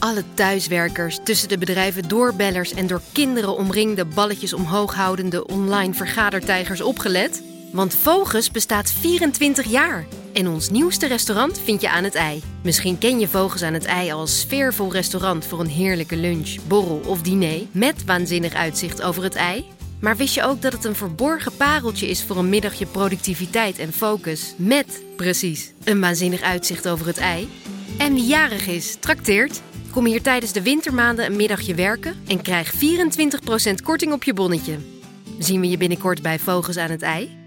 Alle thuiswerkers, tussen de bedrijven doorbellers en door kinderen omringde balletjes omhoog houdende online vergadertijgers opgelet? Want Vogus bestaat 24 jaar. En ons nieuwste restaurant vind je aan het ei. Misschien ken je Vogus aan het ei als sfeervol restaurant voor een heerlijke lunch, borrel of diner met waanzinnig uitzicht over het ei. Maar wist je ook dat het een verborgen pareltje is voor een middagje productiviteit en focus met, precies, een waanzinnig uitzicht over het ei? En wie jarig is, trakteert. Kom hier tijdens de wintermaanden een middagje werken en krijg 24% korting op je bonnetje. Zien we je binnenkort bij Vogels aan het ei?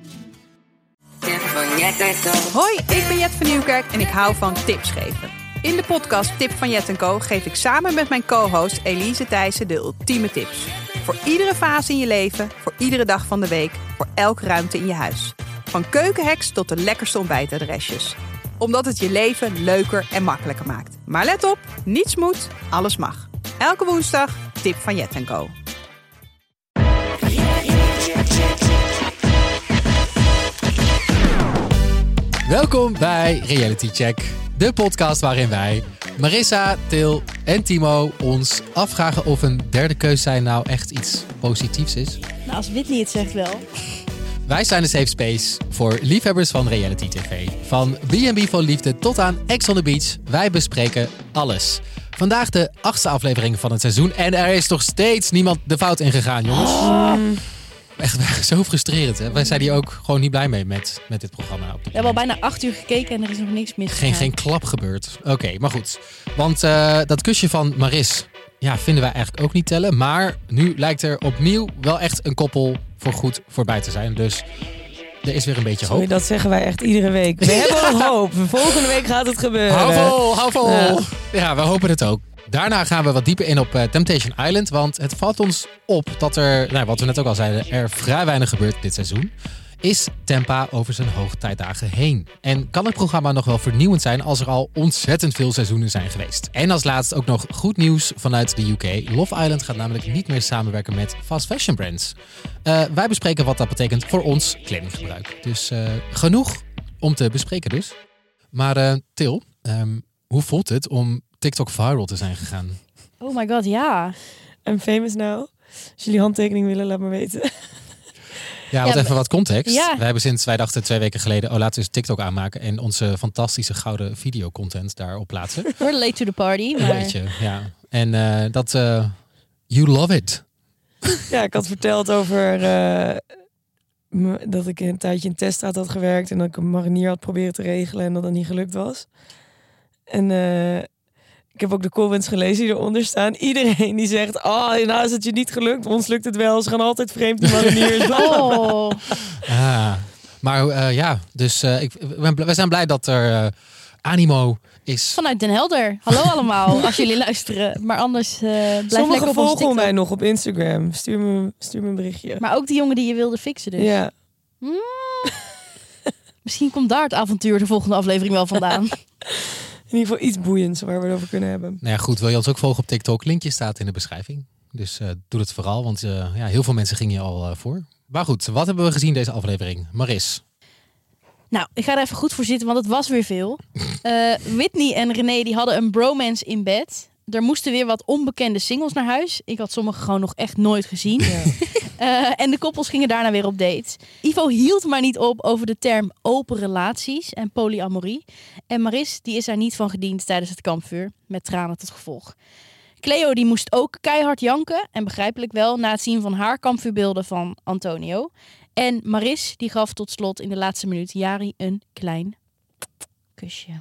Hoi, ik ben Jet van Nieuwkerk en ik hou van tips geven. In de podcast Tip van Jet Co geef ik samen met mijn co-host Elise Thijssen de ultieme tips. Voor iedere fase in je leven, voor iedere dag van de week, voor elke ruimte in je huis. Van keukenheks tot de lekkerste ontbijtadresjes. Omdat het je leven leuker en makkelijker maakt. Maar let op, niets moet, alles mag. Elke woensdag Tip van Jet Co. Welkom bij Reality Check, de podcast waarin wij, Marissa, Til en Timo, ons afvragen of een derde keus zijn nou echt iets positiefs is. Nou, als Whitney het zegt wel. Wij zijn de safe space voor liefhebbers van reality tv. Van B&B voor liefde tot aan Ex on the Beach, wij bespreken alles. Vandaag de achtste aflevering van het seizoen en er is nog steeds niemand de fout ingegaan, jongens. Echt zo frustrerend, hè? Wij zijn hier ook gewoon niet blij mee met, met dit programma. We hebben al bijna acht uur gekeken en er is nog niks mis. Geen, geen klap gebeurd. Oké, maar goed. Want eh, dat kusje van Maris ja, vinden wij eigenlijk ook niet tellen. Maar nu lijkt er opnieuw wel echt een koppel voor goed voorbij te zijn. Dus er is weer een beetje Sorry, hoop. dat zeggen wij echt iedere week. We hebben hoop. Volgende week gaat het gebeuren. Hou vol, hou vol. Ja. Ja. we hopen het ook. Daarna gaan we wat dieper in op eh, Temptation Island. Want het valt ons op dat er, nou, wat we net ook al zeiden, er vrij weinig gebeurt dit seizoen. Is Tempa over zijn hoogtijdagen heen? En kan het programma nog wel vernieuwend zijn als er al ontzettend veel seizoenen zijn geweest? En als laatst ook nog goed nieuws vanuit de UK. Love Island gaat namelijk niet meer samenwerken met fast fashion brands. Eh, wij bespreken wat dat betekent voor ons kledinggebruik. Dus eh, genoeg om te bespreken dus. Maar eh, Til, ehm, hoe voelt het om TikTok viral te zijn gegaan? Oh my god, ja. I'm famous now. Als jullie handtekening willen, laat me weten. Ja, wat Ja, even wat context. ja. Wij hebben sinds, wij dachten twee weken geleden, oh laten we eens TikTok aanmaken en onze fantastische gouden videocontent daarop plaatsen. We're late to the party, Een maar... beetje, ja. En eh, dat, eh, you love it. Ja, ik had verteld over eh, dat ik een tijdje in teststraat had gewerkt en dat ik een marinier had proberen te regelen en dat dat niet gelukt was. En eh, ik heb ook de comments gelezen die eronder staan. Iedereen die zegt, oh, nou is het je niet gelukt, ons lukt het wel. Ze gaan altijd vreemd, die mariniers. Oh, Ah. Maar eh, ja, dus eh, ik, we zijn bl- we zijn blij dat er eh, animo is. vanuit Den Helder. Hallo allemaal, als jullie luisteren. Maar anders eh blijf lekker op ons volgen mij nog op Instagram. Stuur me, stuur me een berichtje. Maar ook die jongen die je wilde fixen dus. ja. Hmm. Misschien komt daar het avontuur de volgende aflevering wel vandaan. In ieder geval iets boeiends waar we het over kunnen hebben. Nou ja, goed, wil je ons ook volgen op TikTok? Linkje staat in de beschrijving. Dus eh, doe het vooral, want eh, ja, heel veel mensen gingen je al eh, voor. Maar goed, wat hebben we gezien deze aflevering? Maris. Nou, ik ga er even goed voor zitten, want het was weer veel. Eh, Whitney en René die hadden een bromance in bed. Er moesten weer wat onbekende singles naar huis. Ik had sommige gewoon nog echt nooit gezien. Eh, en de koppels gingen daarna weer op date. Ivo hield maar niet op over de term open relaties en polyamorie. En Maris die is daar niet van gediend tijdens het kampvuur. Met tranen tot gevolg. Cleo die moest ook keihard janken. En begrijpelijk wel na het zien van haar kampvuurbeelden van Antonio. En Maris die gaf tot slot in de laatste minuut Jari een klein kusje.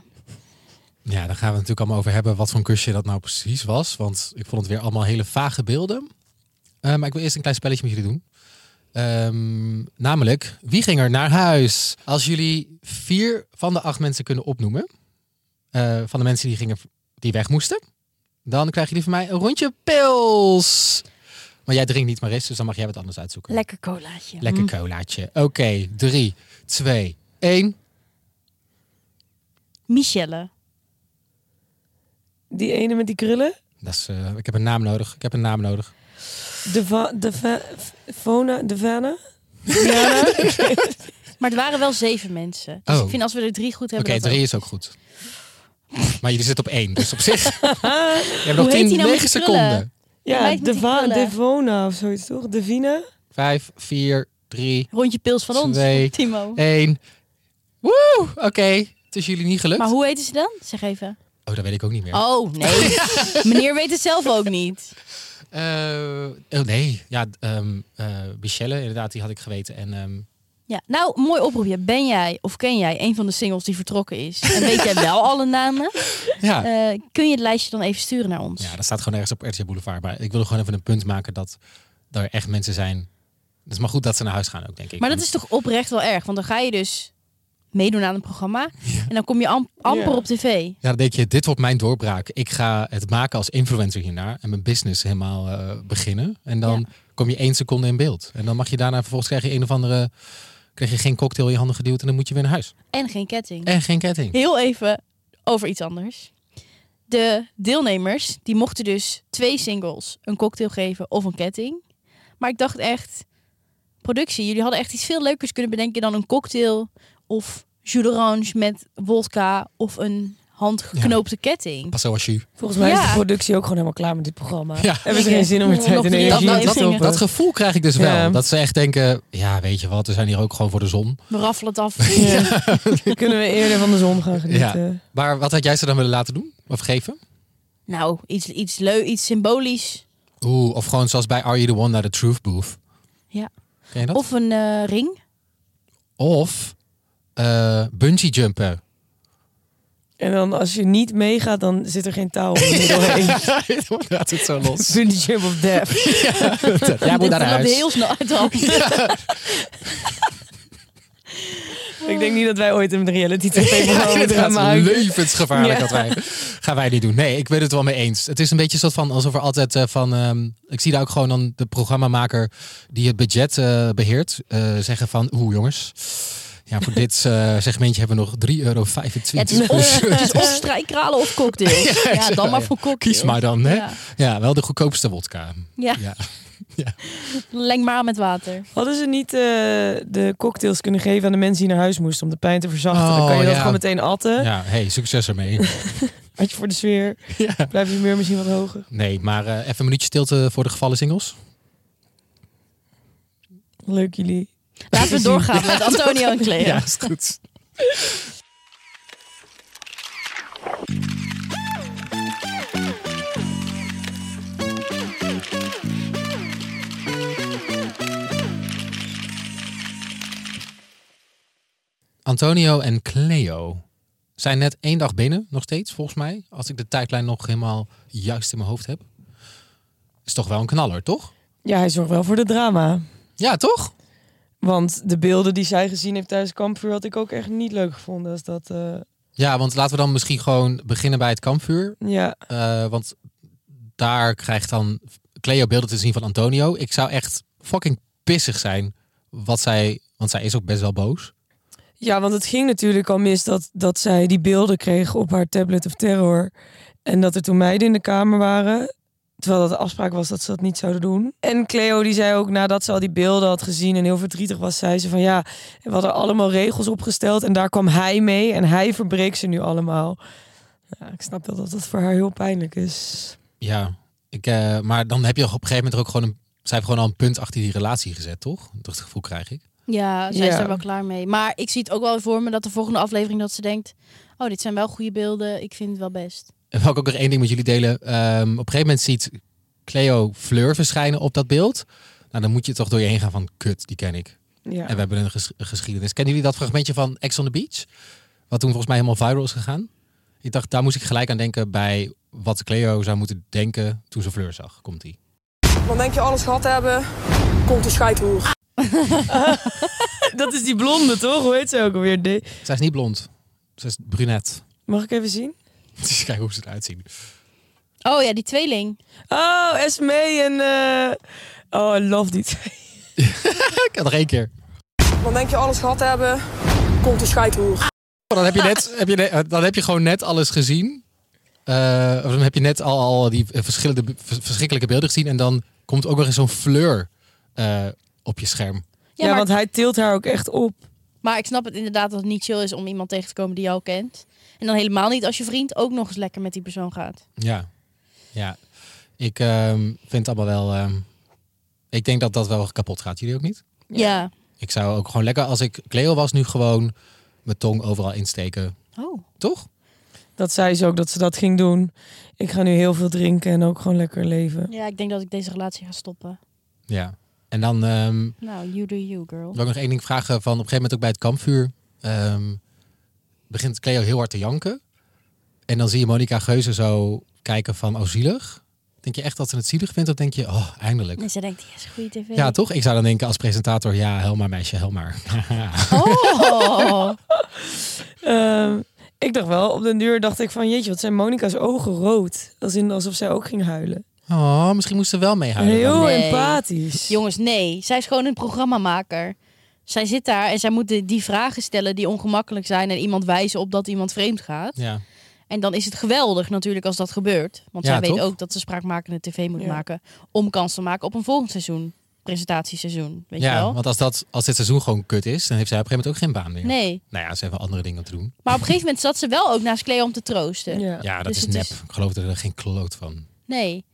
Ja, daar gaan we natuurlijk allemaal over hebben wat voor een kusje dat nou precies was. Want ik vond het weer allemaal hele vage beelden. Eh, maar ik wil eerst een klein spelletje met jullie doen. Ehm, namelijk, wie ging er naar huis? Als jullie vier van de acht mensen kunnen opnoemen, eh, van de mensen die, gingen, die weg moesten, dan krijgen jullie van mij een rondje pils. Maar jij drinkt niet, Maris, dus dan mag jij wat anders uitzoeken. Lekker colaatje. Lekker Mm. colaatje. Oké, drie, twee, één. Michelle. Die ene met die krullen. Dat is, eh, ik heb een naam nodig. Ik heb een naam nodig. De, va, de, va, Fona, de Vana. Maar er waren wel zeven mensen. Dus Oh. ik vind als we er drie goed Oké, hebben. dat drie ook. is ook goed. Maar jullie zitten op één, dus op zich. Je hebt nog Hoe heet 10, die nou met 9 die seconden. Ja, die Deva- krullen. Devona of zoiets toch? Devina? 5, 4, 3, Rondje pils van ons. Timo. 1. Woe! Oké, het is jullie niet gelukt. Maar hoe heten ze dan? Zeg even. Oh, dat weet ik ook niet meer. Oh, nee. Meneer weet het zelf ook niet. Eh, oh nee, ja, ehm eh, Michelle, inderdaad, die had ik geweten. En ehm, Ja, nou, mooi oproepje. Ben jij of ken jij een van de singles die vertrokken is? En weet jij wel alle namen? ja. Eh, kun je het lijstje dan even sturen naar ons? ja, dat staat gewoon ergens op RTL Boulevard. Maar ik wil gewoon even een punt maken dat er echt mensen zijn. Het is maar goed dat ze naar huis gaan ook, denk ik. Maar dat is toch oprecht wel erg? Want dan ga je dus meedoen aan een programma. En dan kom je am- amper Ja. op tv. Ja, dan denk je, dit wordt mijn doorbraak. Ik ga het maken als influencer hiernaar en mijn business helemaal eh, beginnen. En dan kom je één seconde in beeld. En dan mag je daarna vervolgens krijg je een of andere, krijg je geen cocktail in je handen geduwd en dan moet je weer naar huis. En geen ketting. En geen ketting. Heel even over iets anders. De deelnemers die mochten dus twee singles een cocktail geven of een ketting. Maar ik dacht echt, productie, jullie hadden echt iets veel leukers kunnen bedenken dan een cocktail of jus d'orange met wodka of een handgeknoopte ketting. Pas zoals je. Volgens mij is de productie ook gewoon helemaal klaar met dit programma. Ja. Hebben ze geen zin om Nog tijd en drie energie in te stoppen. Dat gevoel krijg ik dus wel. Dat ze echt denken, ja, weet je wat, we zijn hier ook gewoon voor de zon. We raffelen het af. Ja. Dan kunnen we eerder van de zon gaan genieten. Maar wat had jij ze dan willen laten doen? Of geven? Nou, iets, iets leuk, iets symbolisch. Oeh, of gewoon zoals bij Are You The One naar de Truth Booth. Ja. Ken je dat? Of een eh, ring. Of eh, bungee jumpen. En dan als je niet meegaat, dan zit er geen touw om je middel heen. Dan gaat het zo los. Bungee jump of death. Jij moet naar huis. heel snel uit de hand. Ik denk niet dat wij ooit een reality tv Ja, programma gaan maken. levensgevaarlijk Ja. dat wij, gaan wij niet doen. Nee, ik ben het wel mee eens. Het is een beetje soort van alsof er altijd eh, van. ehm, ik zie daar ook gewoon dan de programmamaker die het budget eh, beheert eh, zeggen van, oeh jongens. Ja, voor dit eh, segmentje hebben we nog 3,25 euro. Het is of, het is of strijkralen of cocktails. Ja, dan maar voor cocktails. Kies maar dan, hè? Ja. Ja, wel de goedkoopste wodka. Ja, Ja. leng maar aan met water. Hadden ze niet eh, de cocktails kunnen geven aan de mensen die naar huis moesten om de pijn te verzachten? dan Oh, kan je dat ja. gewoon meteen atten. Ja, hey, succes ermee. Had je voor de sfeer. ja. Blijft de muur misschien wat hoger. Nee, maar eh, even een minuutje stilte voor de gevallen singles. Leuk jullie. Laten we doorgaan met Antonio en Cleo. Ja, is goed. Antonio en Cleo zijn net één dag binnen, nog steeds, volgens mij. Als ik de tijdlijn nog helemaal juist in mijn hoofd heb. Is toch wel een knaller, toch? Ja, hij zorgt wel voor de drama. Ja, toch? Want de beelden die zij gezien heeft tijdens kampvuur had ik ook echt niet leuk gevonden. Als dat, eh, Ja, want laten we dan misschien gewoon beginnen bij het kampvuur. ja, Eh, want daar krijgt dan Cleo beelden te zien van Antonio. Ik zou echt fucking pissig zijn wat zij, want zij is ook best wel boos. Ja, want het ging natuurlijk al mis dat, dat zij die beelden kreeg op haar tablet of terror. En dat er toen meiden in de kamer waren. Terwijl dat de afspraak was dat ze dat niet zouden doen. En Cleo die zei ook nadat ze al die beelden had gezien en heel verdrietig was, zei ze van ja, we hadden allemaal regels opgesteld en daar kwam hij mee en hij verbreekt ze nu allemaal. Ja, ik snap wel dat dat voor haar heel pijnlijk is. Ja, ik, eh, maar dan heb je op een gegeven moment er ook gewoon een, zij heeft gewoon al een punt achter die relatie gezet, toch? Dat gevoel krijg ik. Ja, zij is Ja. er wel klaar mee. Maar ik zie het ook wel voor me dat de volgende aflevering dat ze denkt... Oh, dit zijn wel goede beelden. Ik vind het wel best. En wil ik ook nog één ding met jullie delen. Ehm, op een gegeven moment ziet Cleo Fleur verschijnen op dat beeld. Nou, dan moet je toch door je heen gaan van kut, die ken ik. Ja. En we hebben een, ges- een geschiedenis. Kennen jullie dat fragmentje van Ex on the Beach? Wat toen volgens mij helemaal viral is gegaan. Ik dacht, daar moest ik gelijk aan denken bij wat Cleo zou moeten denken toen ze Fleur zag. Komt ie. Dan denk je alles gehad te hebben, komt de scheidhoer. Dat is die blonde toch? Hoe heet ze ook alweer? De- Zij is niet blond. Ze is brunet. Mag ik even zien? Dus kijk hoe ze eruit zien. Oh ja, die tweeling. Oh, Esme en... eh, Oh, I love die twee. Ik had nog één keer. Dan denk je alles gehad te hebben, komt de scheidhoer. Dan heb je, net, heb je, net- dan heb je gewoon net alles gezien. Eh, of dan heb je net al, al die verschillende vers- verschrikkelijke beelden gezien. En dan komt ook nog eens zo'n fleur eh, op je scherm. Ja, Ja, maar want hij tilt haar ook echt op. Maar ik snap het inderdaad dat het niet chill is om iemand tegen te komen die jou kent. En dan helemaal niet als je vriend ook nog eens lekker met die persoon gaat. Ja, ja. Ik ehm, vind het allemaal wel... ehm, ik denk dat dat wel kapot gaat. Jullie ook niet? Ja. Ik zou ook gewoon lekker, als ik Cleo was, nu gewoon mijn tong overal insteken. Oh. Toch? Dat zei ze ook dat ze dat ging doen. Ik ga nu heel veel drinken en ook gewoon lekker leven. Ja, ik denk dat ik deze relatie ga stoppen. Ja. En dan ehm, Nou, you do you, girl. wil ik nog één ding vragen. Van op een gegeven moment ook bij het kampvuur. ehm, begint Cleo heel hard te janken. En dan zie je Monica Geuze zo kijken van, oh zielig. Denk je echt dat ze het zielig vindt? Of denk je, oh eindelijk. En ze denkt, yes, goede tv. Ja, toch? Ik zou dan denken als presentator, ja, helemaal meisje, helemaal. Oh. Ehm, ik dacht wel, op den duur dacht ik van... Jeetje, wat zijn Monica's ogen rood. Als in alsof zij ook ging huilen. Oh, misschien moest ze wel meehuilen. Heel dan. Nee. empathisch. Jongens, nee. Zij is gewoon een programmamaker. Zij zit daar en zij moet de- die vragen stellen die ongemakkelijk zijn... en iemand wijzen op dat iemand vreemd gaat. Ja. En dan is het geweldig natuurlijk als dat gebeurt. Want Ja, zij weet toch? ook dat ze spraakmakende tv moet Ja. maken... om kans te maken op een volgend seizoen. Presentatieseizoen, weet je ja, wel? want als, dat, als dit seizoen gewoon kut is, dan heeft zij op een gegeven moment ook geen baan meer. Nee. Nou ja, ze hebben wel andere dingen te doen. Maar op een gegeven moment zat ze wel ook naast Cleo om te troosten. Ja. Ja, dat Dus is nep. is- Ik geloof er geen kloot van. Nee.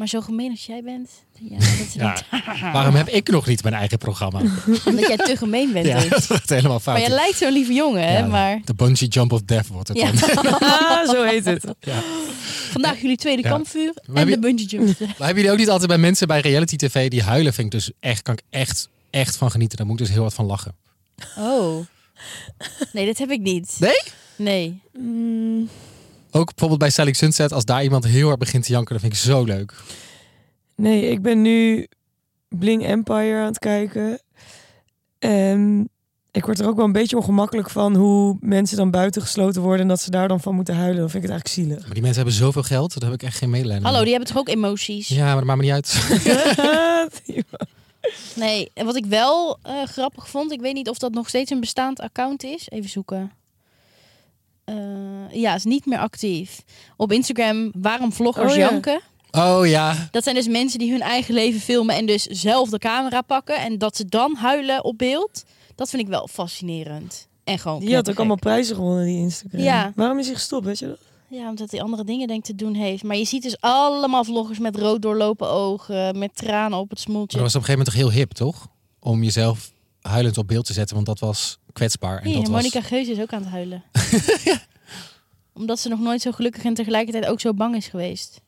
Maar zo gemeen als jij bent... Ja, dat is Ja. niet... Waarom heb ik nog niet mijn eigen programma? Omdat jij te gemeen bent. ja, dus. dat helemaal fout. Maar je lijkt zo'n lieve jongen, hè? Maar De bungee jump of death wordt het Ja. dan. Ah, zo heet het. Ja. vandaag jullie tweede Ja. kampvuur Maar en de bungee jump. Maar hebben jullie ook niet altijd bij mensen bij reality tv die huilen? Vind ik dus echt, kan ik echt, echt van genieten. Daar moet ik dus heel hard van lachen. Oh. Nee, dat heb ik niet. Nee? Nee. Ook bijvoorbeeld bij Selling Sunset, als daar iemand heel hard begint te janken, dat vind ik zo leuk. nee, ik ben nu Bling Empire aan het kijken. En ik word er ook wel een beetje ongemakkelijk van hoe mensen dan buiten gesloten worden en dat ze daar dan van moeten huilen. Dan vind ik het eigenlijk zielig. Maar die mensen hebben zoveel geld, daar heb ik echt geen medelijden Hallo, mee. die hebben toch ook emoties? Ja, maar dat maakt me niet uit. Nee, en wat ik wel eh, grappig vond, ik weet niet of dat nog steeds een bestaand account is. Even zoeken. Eh, ja, is niet meer actief. Op Instagram, waarom vloggers Oh ja. janken. Oh ja, Dat zijn dus mensen die hun eigen leven filmen en dus zelf de camera pakken. En dat ze dan huilen op beeld. Dat vind ik wel fascinerend. En gewoon Die had ook allemaal prijzen gewonnen, die Instagram. Ja. Waarom is hij gestopt, weet je dat? Ja, omdat hij andere dingen denkt te doen heeft. Maar je ziet dus allemaal vloggers met rood doorlopen ogen, met tranen op het maar smoeltje. dat was op een gegeven moment toch heel hip, toch? Om jezelf huilend op beeld te zetten, want dat was kwetsbaar. En Hier, dat was... Monica Geus is ook aan het huilen. Omdat ze nog nooit zo gelukkig en tegelijkertijd ook zo bang is geweest.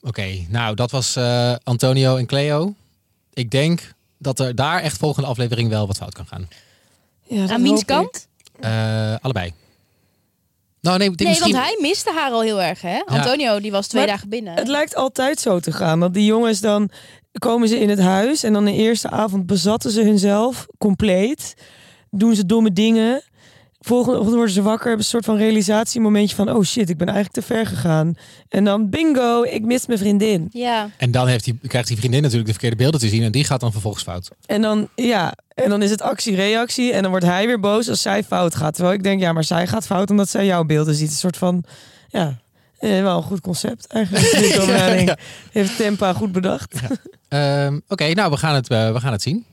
Oké, nou dat was eh, Antonio en Cleo. Ik denk dat er daar echt volgende aflevering wel wat fout kan gaan. Ja, dat Aan ik. kant? Eh, allebei. Nou nee, Nee, misschien... want hij miste haar al heel erg, hè? Antonio, die was twee Maar dagen binnen. Het lijkt altijd zo te gaan. Dat die jongens dan komen ze in het huis en dan de eerste avond bezatten ze hunzelf compleet. Doen ze domme dingen. Volgende ochtend worden ze wakker, hebben een soort van realisatiemomentje van... oh shit, ik ben eigenlijk te ver gegaan. En dan bingo, ik mis mijn vriendin. Ja, En dan heeft die, krijgt die vriendin natuurlijk de verkeerde beelden te zien en die gaat dan vervolgens fout. En dan, ja, en dan is het actie-reactie. En dan wordt hij weer boos als zij fout gaat. Terwijl ik denk, ja, maar zij gaat fout omdat zij jouw beelden ziet. Een soort van, ja, eh, wel een goed concept eigenlijk. Heeft Tempa goed bedacht. Ehm, Oké, nou we gaan, het, eh, we gaan het zien.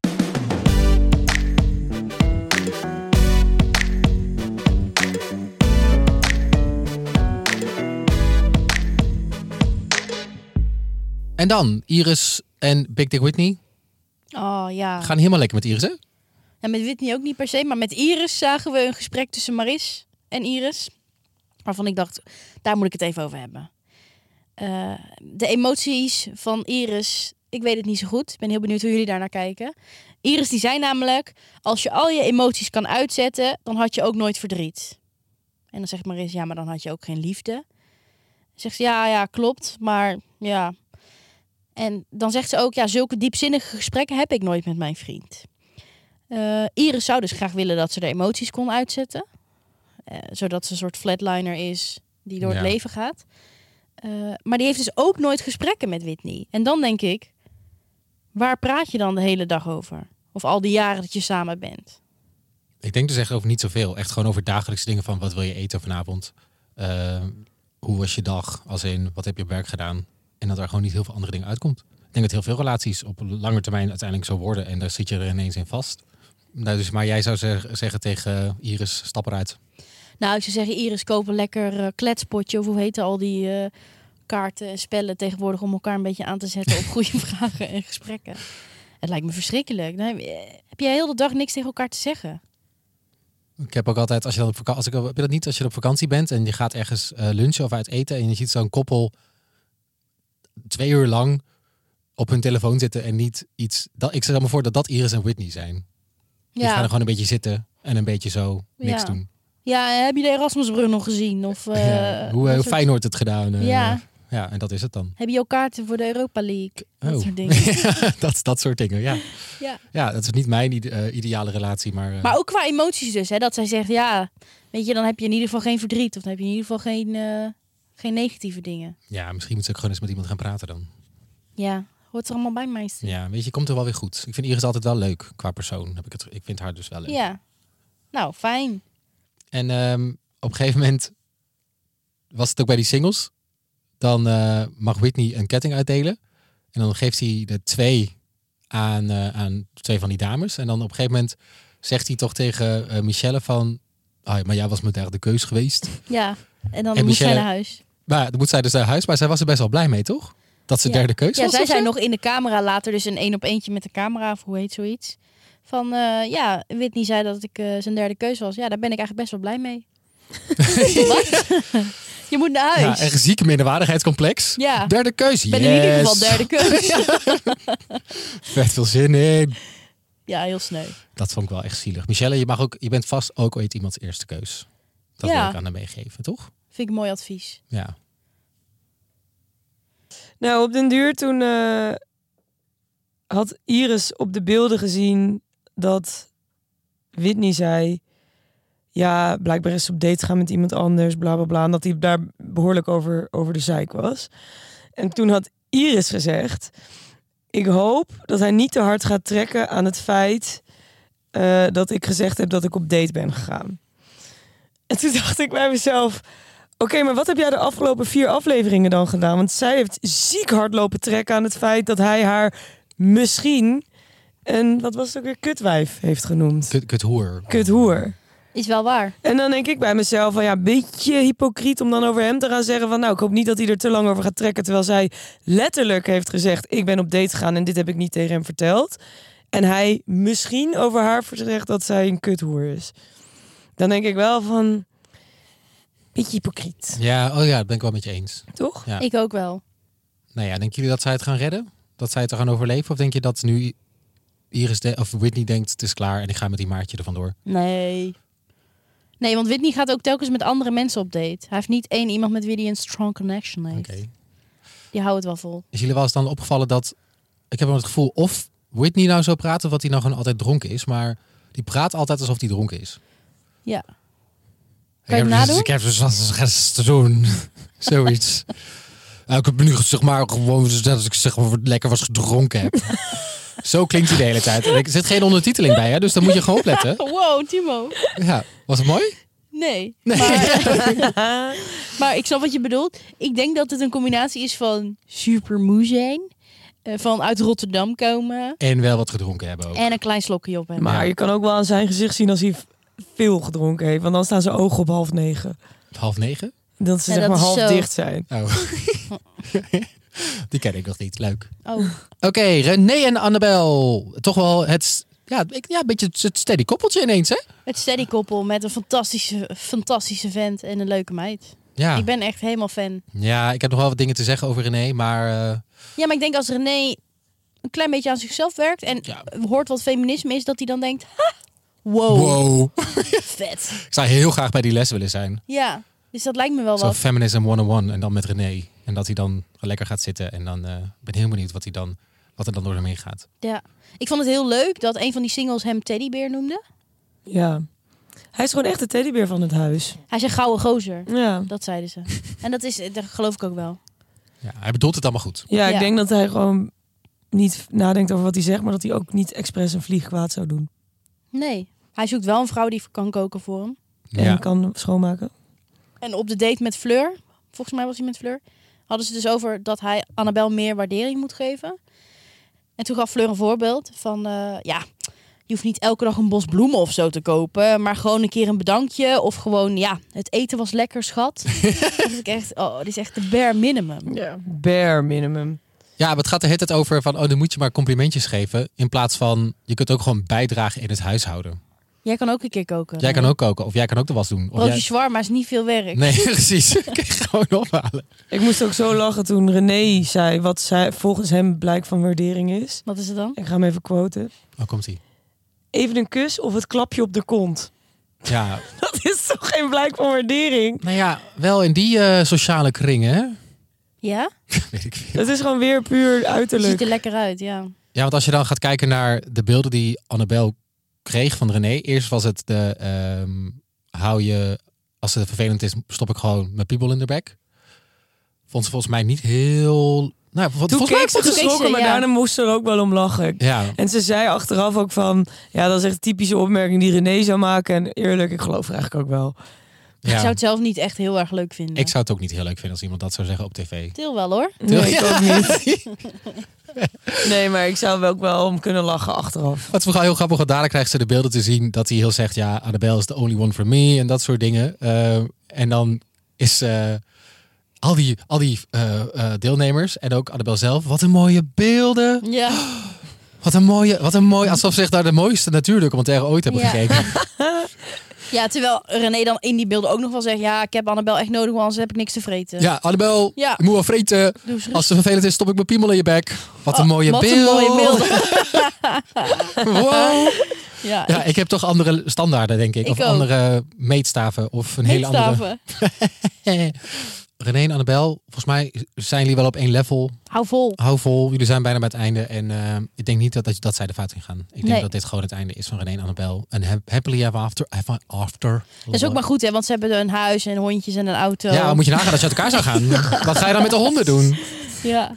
En dan Iris en Big Dick Whitney. oh ja. Gaan helemaal lekker met Iris, hè? En met Whitney ook niet per se, maar met Iris zagen we een gesprek tussen Maris en Iris. Waarvan ik dacht, daar moet ik het even over hebben. Eh, de emoties van Iris, ik weet het niet zo goed. Ik ben heel benieuwd hoe jullie daar naar kijken. Iris die zei namelijk, als je al je emoties kan uitzetten, dan had je ook nooit verdriet. En dan zegt Maris, ja, maar dan had je ook geen liefde. Zegt ze, ja, ja, klopt, maar ja. En dan zegt ze ook, ja, zulke diepzinnige gesprekken heb ik nooit met mijn vriend. Eh, Iris zou dus graag willen dat ze de emoties kon uitzetten. Eh, zodat ze een soort flatliner is die door Ja. het leven gaat. Eh, maar die heeft dus ook nooit gesprekken met Whitney. En dan denk ik, waar praat je dan de hele dag over? Of al die jaren dat je samen bent? Ik denk dus echt over niet zoveel. Echt gewoon over dagelijkse dingen van wat wil je eten vanavond? Hoe was je dag? Als in, wat heb je op werk gedaan? En dat er gewoon niet heel veel andere dingen uitkomt. Ik denk dat heel veel relaties op lange termijn uiteindelijk zo worden. En daar zit je er ineens in vast. Nou, dus, maar jij zou zeg- zeggen tegen Iris, stap eruit. Nou, ik zou zeggen, Iris, koop een lekker eh, kletspotje. Of hoe heten al die eh, kaarten en spellen tegenwoordig om elkaar een beetje aan te zetten op goede vragen en gesprekken. Het lijkt me verschrikkelijk. Dan heb je, heb je heel de dag niks tegen elkaar te zeggen. Ik heb ook altijd, als je dan op vakantie, als ik, heb je dat niet als je op vakantie bent en je gaat ergens eh, lunchen of uit eten en je ziet zo'n koppel twee uur lang op hun telefoon zitten en niet iets. Dat, ik stel me voor dat dat Iris en Whitney zijn. Die gaan er Ja, gewoon een beetje zitten en een beetje zo niks Ja. doen. ja heb je de Erasmusbrug nog gezien? Of, eh, Ja, hoe uh, soort- Feyenoord het gedaan. eh, Ja. ja, en dat is het dan. Heb je ook kaarten voor de Europa League? Dat Oh. soort dingen. dat, dat soort dingen, ja. Ja. Ja, dat is niet mijn eh, ideale relatie, maar... Maar ook qua emoties dus. Hè, dat zij zegt, ja, weet je, dan heb je in ieder geval geen verdriet. Of dan heb je in ieder geval geen, geen negatieve dingen. Ja, misschien moet ze ook gewoon eens met iemand gaan praten dan. Ja, hoort er allemaal bij mij. Ja, weet je, komt er wel weer goed. Ik vind Iris altijd wel leuk qua persoon. Heb ik, het, ik vind haar dus wel leuk. Ja. Nou, fijn. En ehm, op een gegeven moment was het ook bij die singles. Dan eh, mag Whitney een ketting uitdelen. En dan geeft hij de twee aan, eh, aan twee van die dames. En dan op een gegeven moment zegt hij toch tegen eh, Michelle van... Ja, maar jij was mijn derde keus geweest. Ja, en dan En Michelle- naar huis. Maar dan moet zij dus naar huis. Maar zij was er best wel blij mee, toch? Dat ze Ja. derde keus Ja, was zij of zo? zei nog in de camera later, dus een één op eentje met de camera, of hoe heet zoiets. Van, eh, ja, Whitney zei dat ik eh, zijn derde keus was. Ja, daar ben ik eigenlijk best wel blij mee. Wat? Je moet naar Ja, huis. echt zieke minderwaardigheidscomplex. Ja. Derde keus, Ik ben in ieder geval yes. derde keus. Vet veel zin in. Ja, heel sneu. Dat vond ik wel echt zielig. Michelle, je, mag ook, je bent vast ook ooit iemands eerste keus. Dat Ja. wil ik aan haar meegeven, toch? Vind ik een mooi advies. Ja. Nou, op den duur toen eh, had Iris op de beelden gezien dat Whitney zei... Ja, blijkbaar is ze op date gaan met iemand anders, bla bla bla. En dat hij daar behoorlijk over, over de zeik was. En toen had Iris gezegd... Ik hoop dat hij niet te hard gaat trekken aan het feit... eh, dat ik gezegd heb dat ik op date ben gegaan. En toen dacht ik bij mezelf... Oké, maar wat heb jij de afgelopen vier afleveringen dan gedaan? Want zij heeft ziek hard lopen trekken aan het feit dat hij haar misschien een, wat was het ook weer, kutwijf heeft genoemd. Kut, kut hoer. Kuthoer. Is wel waar. En dan denk ik bij mezelf van ja, beetje hypocriet om dan over hem te gaan zeggen van nou, ik hoop niet dat hij er te lang over gaat trekken. Terwijl zij letterlijk heeft gezegd, ik ben op date gegaan en dit heb ik niet tegen hem verteld. En hij misschien over haar zegt dat zij een kuthoer is. Dan denk ik wel van, beetje hypocriet, Ja, oh ja, dat ben ik wel met je eens. toch? Ja. Ik ook wel. Nou ja, denken jullie dat zij het gaan redden? Dat zij het er gaan overleven? Of denk je dat nu Iris de, of Whitney denkt, het is klaar en ik ga met die maatje er vandoor? Nee. Nee, want Whitney gaat ook telkens met andere mensen op date. Hij heeft niet één iemand met wie hij een strong connection heeft. Oké. Die houdt het wel vol. Is jullie wel eens dan opgevallen dat... Ik heb wel het gevoel of Whitney nou zo praat of dat hij nou gewoon altijd dronken is. Maar die praat altijd alsof hij dronken is. Ja. Ik je heb, het nadoen? ik heb dus wat te doen. Zoiets. Nou, ik heb nu zeg maar gewoon dat ik zeg maar lekker was gedronken heb. Zo klinkt hij de hele tijd. En Er zit geen ondertiteling bij, hè? dus dan moet je gewoon opletten. Wow, Timo. Ja, was het mooi? Nee. Nee. Maar, maar ik snap wat je bedoelt. Ik denk dat het een combinatie is van super moe zijn. eh, van uit Rotterdam komen. En wel wat gedronken hebben ook. En een klein slokje op hebben. Maar je kan ook wel aan zijn gezicht zien als hij veel gedronken heeft. Want dan staan zijn ogen op half negen. Half negen? Dat ze Ja, zeg dat maar half zo. dicht zijn. Oh. Die ken ik nog niet. Leuk. Oh, Oké, René en Annabel. Toch wel het, ja, ik, ja, een beetje het steady koppeltje ineens, hè? het steady koppel met een fantastische, fantastische vent en een leuke meid. Ja. Ik ben echt helemaal fan. ja, ik heb nog wel wat dingen te zeggen over René, maar eh, Ja, maar ik denk als René een klein beetje aan zichzelf werkt en Ja. hoort wat feminisme is, dat hij dan denkt, ha, wow, wow. vet. Ik zou heel graag bij die les willen zijn. Ja, dus dat lijkt me wel Zo wat. Feminism 101 en dan met René. En dat hij dan lekker gaat zitten en dan eh, ben heel benieuwd wat, hij dan, wat er dan door hem heen gaat. Ja. Ik vond het heel leuk dat een van die singles hem teddybeer noemde. Ja. Hij is gewoon echt de teddybeer van het huis. Hij is een gouden gozer. Ja. Dat zeiden ze. En dat is, dat geloof ik ook wel. Ja, hij bedoelt het allemaal goed. Ja, ik Ja. denk dat hij gewoon niet nadenkt over wat hij zegt, maar dat hij ook niet expres een vlieg kwaad zou doen. Nee. Hij zoekt wel een vrouw die kan koken voor hem. En Ja. kan schoonmaken. En op de date met Fleur, volgens mij was hij met Fleur, hadden ze dus over dat hij Annabel meer waardering moet geven. En toen gaf Fleur een voorbeeld van, eh, ja, Je hoeft niet elke dag een bos bloemen of zo te kopen, maar gewoon een keer een bedankje of gewoon ja, het eten was lekker, schat. dat ik echt, oh, dit is echt de bare minimum. Ja, bare minimum. Ja, maar het gaat de hele tijd over van, oh, dan moet je maar complimentjes geven. In plaats van, je kunt ook gewoon bijdragen in het huishouden. Jij kan ook een keer koken. Jij kan ook koken of jij kan ook de was doen. Of Broodje jij... shawarma is niet veel werk. Nee, precies. Gewoon ophalen. Ik moest ook zo lachen toen René zei wat zij, volgens hem blijk van waardering is. Wat is het dan? Ik ga hem even quoten. Oh, komt ie. Even een kus of het klapje op de kont. Ja, Dat is toch geen blijk van waardering? nou ja, wel in die eh, sociale kringen, hè? Ja? Weet ik veel. Dat is gewoon weer puur Ziet uiterlijk. er lekker uit, ja. Ja, want als je dan gaat kijken naar de beelden die Annabel kreeg van René. Eerst was het de, ehm, hou je, als het vervelend is, stop ik gewoon mijn piebel in de bek. Vond ze volgens mij niet heel... Nou, vol- Toen volgens mij keek ze vond ze- keek geschrokken, ze, maar ja. daarna moest ze er ook wel om lachen. Ja, En ze zei achteraf ook van, ja, dat is echt een typische opmerking die René zou maken. En eerlijk, ik geloof er eigenlijk ook wel. Ik zou ja. het zelf niet echt heel erg leuk vinden. Ik zou het ook niet heel leuk vinden als iemand dat zou zeggen op tv. Til wel hoor. Nee, ik ook niet. Nee, maar ik zou wel ook wel om kunnen lachen achteraf. Wat is vooral heel grappig, want daarna krijgt ze de beelden te zien dat hij heel zegt, ja, Annabel is the only one for me en dat soort dingen. Eh, en dan is eh, al die, al die eh, eh, deelnemers en ook Annabel zelf, wat een mooie beelden. Ja. Wat een mooie, wat een mooi, alsof ze zich naar de mooiste natuurdocumentaire ooit hebben Ja. gekeken. ja, terwijl René dan in die beelden ook nog wel zegt... Ja, ik heb Annabel echt nodig, want anders heb ik niks te vreten. Ja, Annabel, Ja. ik moet wel vreten. Als het vervelend is, stop ik mijn piemel in je bek. Wat een Oh, mooie wat beeld. een mooie beelden. Wow. Ja, Ja, ik heb toch andere standaarden, denk ik. Ik of ook. andere meetstaven. Of een hele andere... René en Annabel, volgens mij zijn jullie wel op één level. Hou vol. Hou vol, jullie zijn bijna bij het einde. En eh, ik denk niet dat, dat, dat zij de fout in gaan. Ik denk Nee. dat dit gewoon het einde is van René en Annabel. Een hap- happily ever after. ever after. Dat is ook maar goed, hè, want ze hebben een huis en hondjes en een auto. Ja, moet je nagaan als je uit elkaar zou gaan. Wat ga je dan met de honden doen? Ja.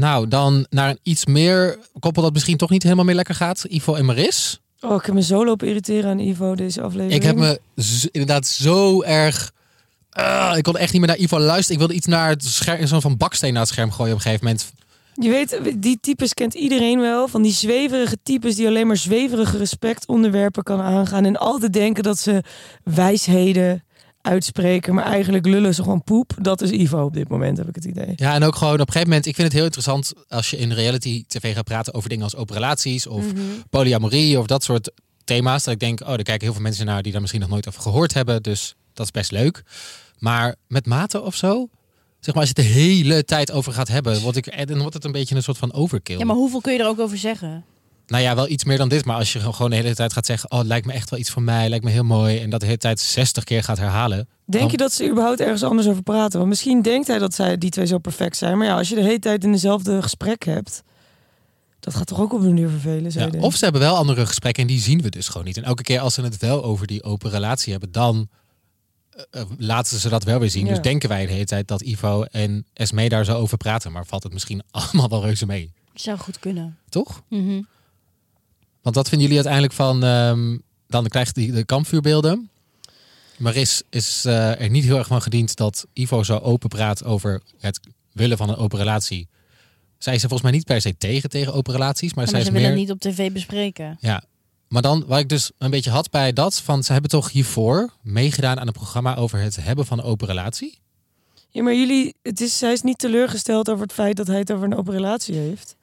Nou, dan naar een iets meer koppel dat misschien toch niet helemaal meer lekker gaat. Ivo en Maris. Oh, ik heb me zo lopen irriteren aan Ivo deze aflevering. Ik heb me inderdaad zo erg... Ah, ik kon echt niet meer naar Ivo luisteren. Ik wilde iets naar het scherm, zo'n van baksteen naar het scherm gooien op een gegeven moment. Je weet, die types kent iedereen wel. Van die zweverige types die alleen maar zweverige respectonderwerpen kan aangaan. En altijd denken dat ze wijsheden uitspreken. Maar eigenlijk lullen ze gewoon poep. Dat is Ivo op dit moment, heb ik het idee. Ja, en ook gewoon op een gegeven moment, ik vind het heel interessant als je in reality tv gaat praten over dingen als open relaties of polyamorie of dat soort thema's. Dat ik denk, oh, daar kijken heel veel mensen naar die daar misschien nog nooit over gehoord hebben. Dus dat is best leuk. Maar met mate of zo, zeg maar, als je het de hele tijd over gaat hebben, word ik, en dan wordt het een beetje een soort van overkill. ja, maar hoeveel kun je er ook over zeggen? Nou ja, wel iets meer dan dit. Maar als je gewoon de hele tijd gaat zeggen, oh, het lijkt me echt wel iets voor mij, lijkt me heel mooi. En dat de hele tijd 60 keer gaat herhalen. Denk dan- je dat ze überhaupt ergens anders over praten? Want misschien denkt hij dat zij die twee zo perfect zijn. Maar ja, als je de hele tijd in dezelfde gesprek hebt... Dat gaat toch ook op een uur vervelen, Ja, of ze hebben wel andere gesprekken en die zien we dus gewoon niet. En elke keer als ze het wel over die open relatie hebben, dan eh, eh, laten ze dat wel weer zien. Ja. Dus denken wij de hele tijd dat Ivo en Esme daar zo over praten. Maar valt het misschien allemaal wel reuze mee. Zou goed kunnen. Toch? Mhm. Want wat vinden jullie uiteindelijk van... ehm, dan krijgt die de kampvuurbeelden. Maris is eh, er niet heel erg van gediend dat Ivo zo open praat over het willen van een open relatie. Zij is er volgens mij niet per se tegen, tegen open relaties. Maar, Ja, zij maar is ze willen meer... het niet op tv bespreken. Ja, maar dan wat ik dus een beetje had bij dat van ze hebben toch hiervoor meegedaan aan een programma over het hebben van een open relatie. Ja, maar jullie... Het is, zij is niet teleurgesteld over het feit dat hij het over een open relatie heeft.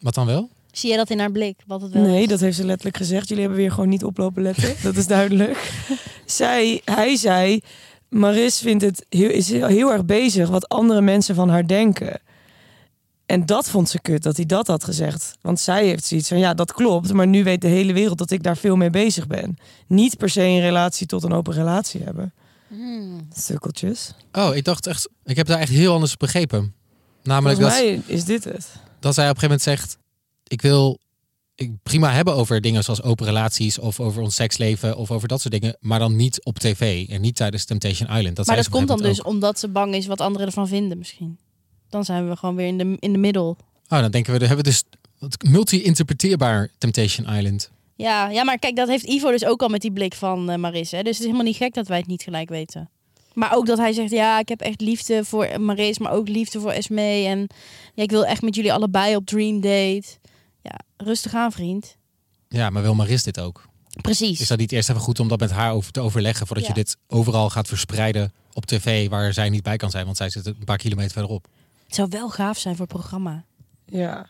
Wat dan wel? Zie jij dat in haar blik? Wat het wel Nee, is? dat heeft ze letterlijk gezegd. Jullie hebben weer gewoon niet oplopen letten. Dat is duidelijk. Zij, hij zei, Maris vindt het heel, is heel, heel erg bezig wat andere mensen van haar denken. En dat vond ze kut, dat hij dat had gezegd. Want zij heeft zoiets van, ja, dat klopt. Maar nu weet de hele wereld dat ik daar veel mee bezig ben. Niet per se in relatie tot een open relatie hebben. Hmm. Sukkeltjes. Oh, ik dacht echt, ik heb daar echt heel anders begrepen. Namelijk Volgens dat, mij is dit het. dat zij op een gegeven moment zegt, ik wil ik prima hebben over dingen zoals open relaties of over ons seksleven of over dat soort dingen, maar dan niet op tv en niet tijdens Temptation Island. Dat maar dat komt dan dus omdat ze bang is wat anderen ervan vinden misschien. Dan zijn we gewoon weer in de, in de middel. Oh, dan denken we, dan hebben we dus multi-interpreteerbaar Temptation Island. Ja, ja, maar kijk, dat heeft Ivo dus ook al met die blik van eh, Maris. Hè? Dus het is helemaal niet gek dat wij het niet gelijk weten. Maar ook dat hij zegt, ja, ik heb echt liefde voor Maris, maar ook liefde voor Esme. En ja, ik wil echt met jullie allebei op Dream Date. Ja, rustig aan, vriend. Ja, maar wil Maris dit ook? Precies. Is dat niet eerst even goed om dat met haar over te overleggen voordat Ja. je dit overal gaat verspreiden op tv waar zij niet bij kan zijn, want zij zit een paar kilometer verderop. Het zou wel gaaf zijn voor het programma. Ja,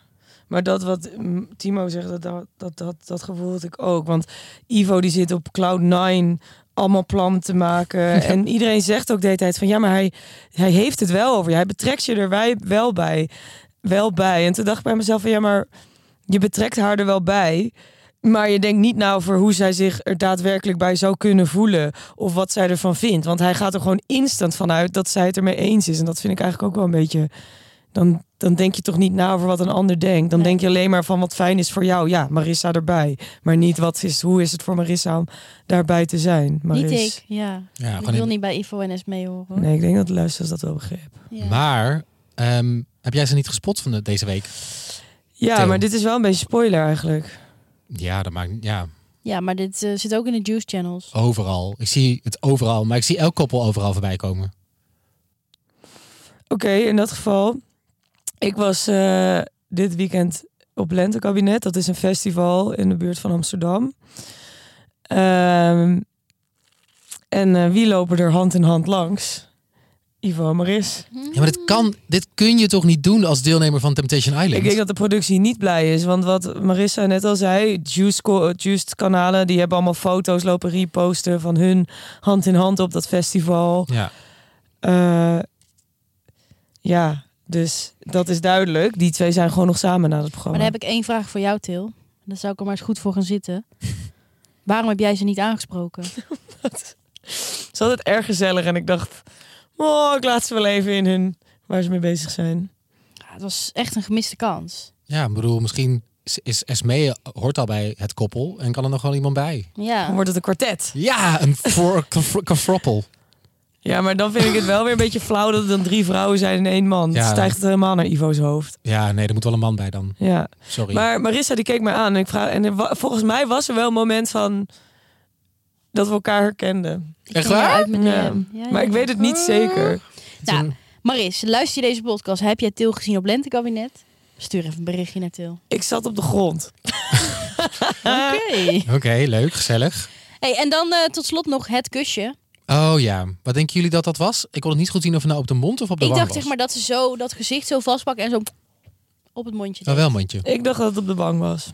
maar dat wat Timo zegt, dat, dat, dat, dat, dat gevoel had ik ook. Want Ivo die zit op Cloud9 allemaal plannen te maken. En iedereen zegt ook de hele tijd van ja, maar hij, hij heeft het wel over. Hij betrekt je er wij wel bij. Wel bij. En toen dacht ik bij mezelf van ja, maar je betrekt haar er wel bij. Maar je denkt niet na over hoe zij zich er daadwerkelijk bij zou kunnen voelen. Of wat zij ervan vindt. Want hij gaat er gewoon instant vanuit dat zij het ermee eens is. En dat vind ik eigenlijk ook wel een beetje dan, dan denk je toch niet na over wat een ander denkt. Dan Nee. denk je alleen maar van wat fijn is voor jou. Ja, Marissa erbij. Maar niet wat is, hoe is het voor Marissa om daarbij te zijn. Maris. Niet ik, ja. Ja, ik wil in- niet bij Ivo en Esme horen. hoor. Nee, ik denk dat de luisteraars dat wel begrepen. Ja. Maar ehm, heb jij ze niet gespot van de, deze week? Ja, Theo. maar dit is wel een beetje spoiler eigenlijk. Ja, dat maakt ja ja, maar dit eh, zit ook in de Juice Channels. overal. Ik zie het overal, maar ik zie elk koppel overal voorbij komen. Oké, in dat geval. Ik was eh, dit weekend op Lentekabinet. Dat is een festival in de buurt van Amsterdam. Ehm, en eh, wie lopen er hand in hand langs? Ivo Maris. Ja, maar dit kan, dit kun je toch niet doen als deelnemer van Temptation Island? Ik denk dat de productie niet blij is. Want wat Marissa net al zei, Juiced, Juiced kanalen, die hebben allemaal foto's lopen reposten van hun hand in hand op dat festival. Ja, Eh, ja, dus dat is duidelijk. Die twee zijn gewoon nog samen na het Maar programma. dan heb ik één vraag voor jou, Til. Daar zou ik er maar eens goed voor gaan zitten. Waarom heb jij ze niet aangesproken? Het is altijd erg gezellig en ik dacht, oh, ik laat ze wel even in hun waar ze mee bezig zijn. Ja, het was echt een gemiste kans. ja ik bedoel, misschien is- is Esmee hoort al bij het koppel en kan er nog wel iemand bij. Dan Ja, wordt het een kwartet. Ja, een kafroppel. Ja, maar dan vind ik het wel weer een beetje flauw dat het dan drie vrouwen zijn en één man. Ja. Het stijgt het helemaal naar Ivo's hoofd. Ja, nee, er moet wel een man bij dan. Ja. Sorry. Maar Marissa die keek mij aan en ik vraag en er volgens mij was er wel een moment van dat we elkaar herkenden. ik Echt ging waar? eruit met Ja. hem. Ja, Maar ja. ik weet het niet zeker. Nou, Maris, luister je deze podcast? Heb jij Til gezien op Lentekabinet? Stuur even een berichtje naar Til. Ik zat op de grond. Oké. Oké, leuk, gezellig. Hey, en dan eh, tot slot nog het kusje. Oh ja, wat denken jullie dat dat was? Ik kon het niet goed zien of het nou op de mond of op de Ik wang dacht was. zeg maar dat ze zo dat gezicht zo vastpakken en zo op het mondje. Oh, wel mondje. Ik dacht dat het op de bank was.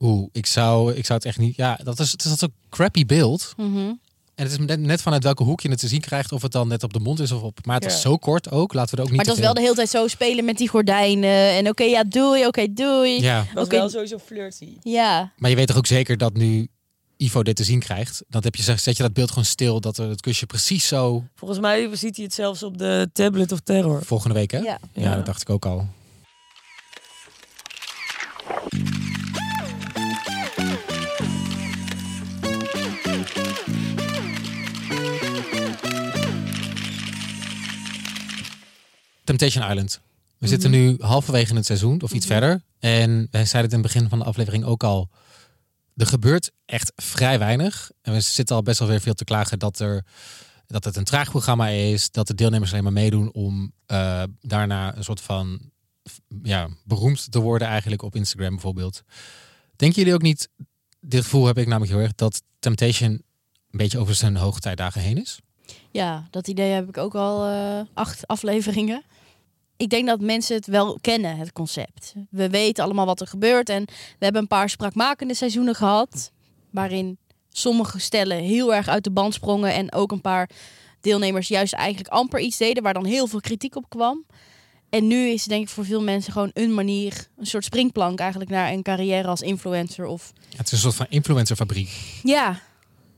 Oeh, ik zou, ik zou het echt niet... Ja, dat is, het is dat zo'n crappy beeld. Mhm. En het is net, net vanuit welke hoek je het te zien krijgt. Of het dan net op de mond is of op... Maar het Ja. is zo kort ook. Laten we er ook niet Maar het was te wel de hele tijd zo spelen met die gordijnen. En oké, ja, doei, oké, doei. Ja, was Oké. wel sowieso flirty. Ja. maar je weet toch ook zeker dat nu Ivo dit te zien krijgt. Dan heb je, zet je dat beeld gewoon stil. Dat er het kusje precies zo... Volgens mij ziet hij het zelfs op de tablet of terror. Volgende week, hè? Ja. Ja, dat dacht ik ook al. Temptation Island. We zitten nu halverwege in het seizoen, of iets verder. En wij zeiden het in het begin van de aflevering ook al. Er gebeurt echt vrij weinig. En we zitten al best wel weer veel te klagen dat, er, dat het een traag programma is. Dat de deelnemers alleen maar meedoen om eh, daarna een soort van ja, beroemd te worden eigenlijk op Instagram bijvoorbeeld. Denken jullie ook niet, dit gevoel heb ik namelijk heel erg, dat Temptation een beetje over zijn hoogtijdagen heen is? Ja, dat idee heb ik ook al eh, acht afleveringen. Ik denk dat mensen het wel kennen, het concept. We weten allemaal wat er gebeurt. En we hebben een paar spraakmakende seizoenen gehad. Waarin sommige stellen heel erg uit de band sprongen. En ook een paar deelnemers juist eigenlijk amper iets deden. Waar dan heel veel kritiek op kwam. En nu is het denk ik voor veel mensen gewoon een manier, een soort springplank eigenlijk naar een carrière als influencer. Of Het is een soort van influencerfabriek ja,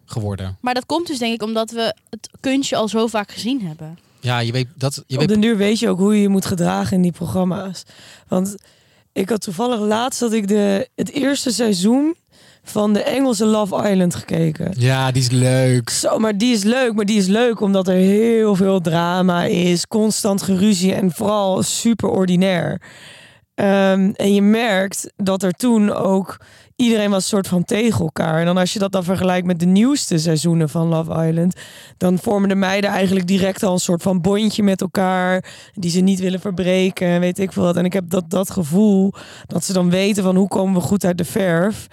geworden. maar dat komt dus denk ik omdat we het kunstje al zo vaak gezien hebben. Ja, je weet dat. Je Op weet, de duur weet je ook hoe je je moet gedragen in die programma's. Want ik had toevallig laatst dat ik de, het eerste seizoen van de Engelse Love Island gekeken. ja, die is leuk. Zo, maar die is leuk. Maar die is leuk omdat er heel veel drama is. Constant geruzie en vooral super ordinair. Ehm, en je merkt dat er toen ook iedereen was een soort van tegen elkaar. En dan als je dat dan vergelijkt met de nieuwste seizoenen van Love Island, dan vormen de meiden eigenlijk direct al een soort van bondje met elkaar, die ze niet willen verbreken, en weet ik veel wat. En ik heb dat, dat gevoel dat ze dan weten van hoe komen we goed uit de verf.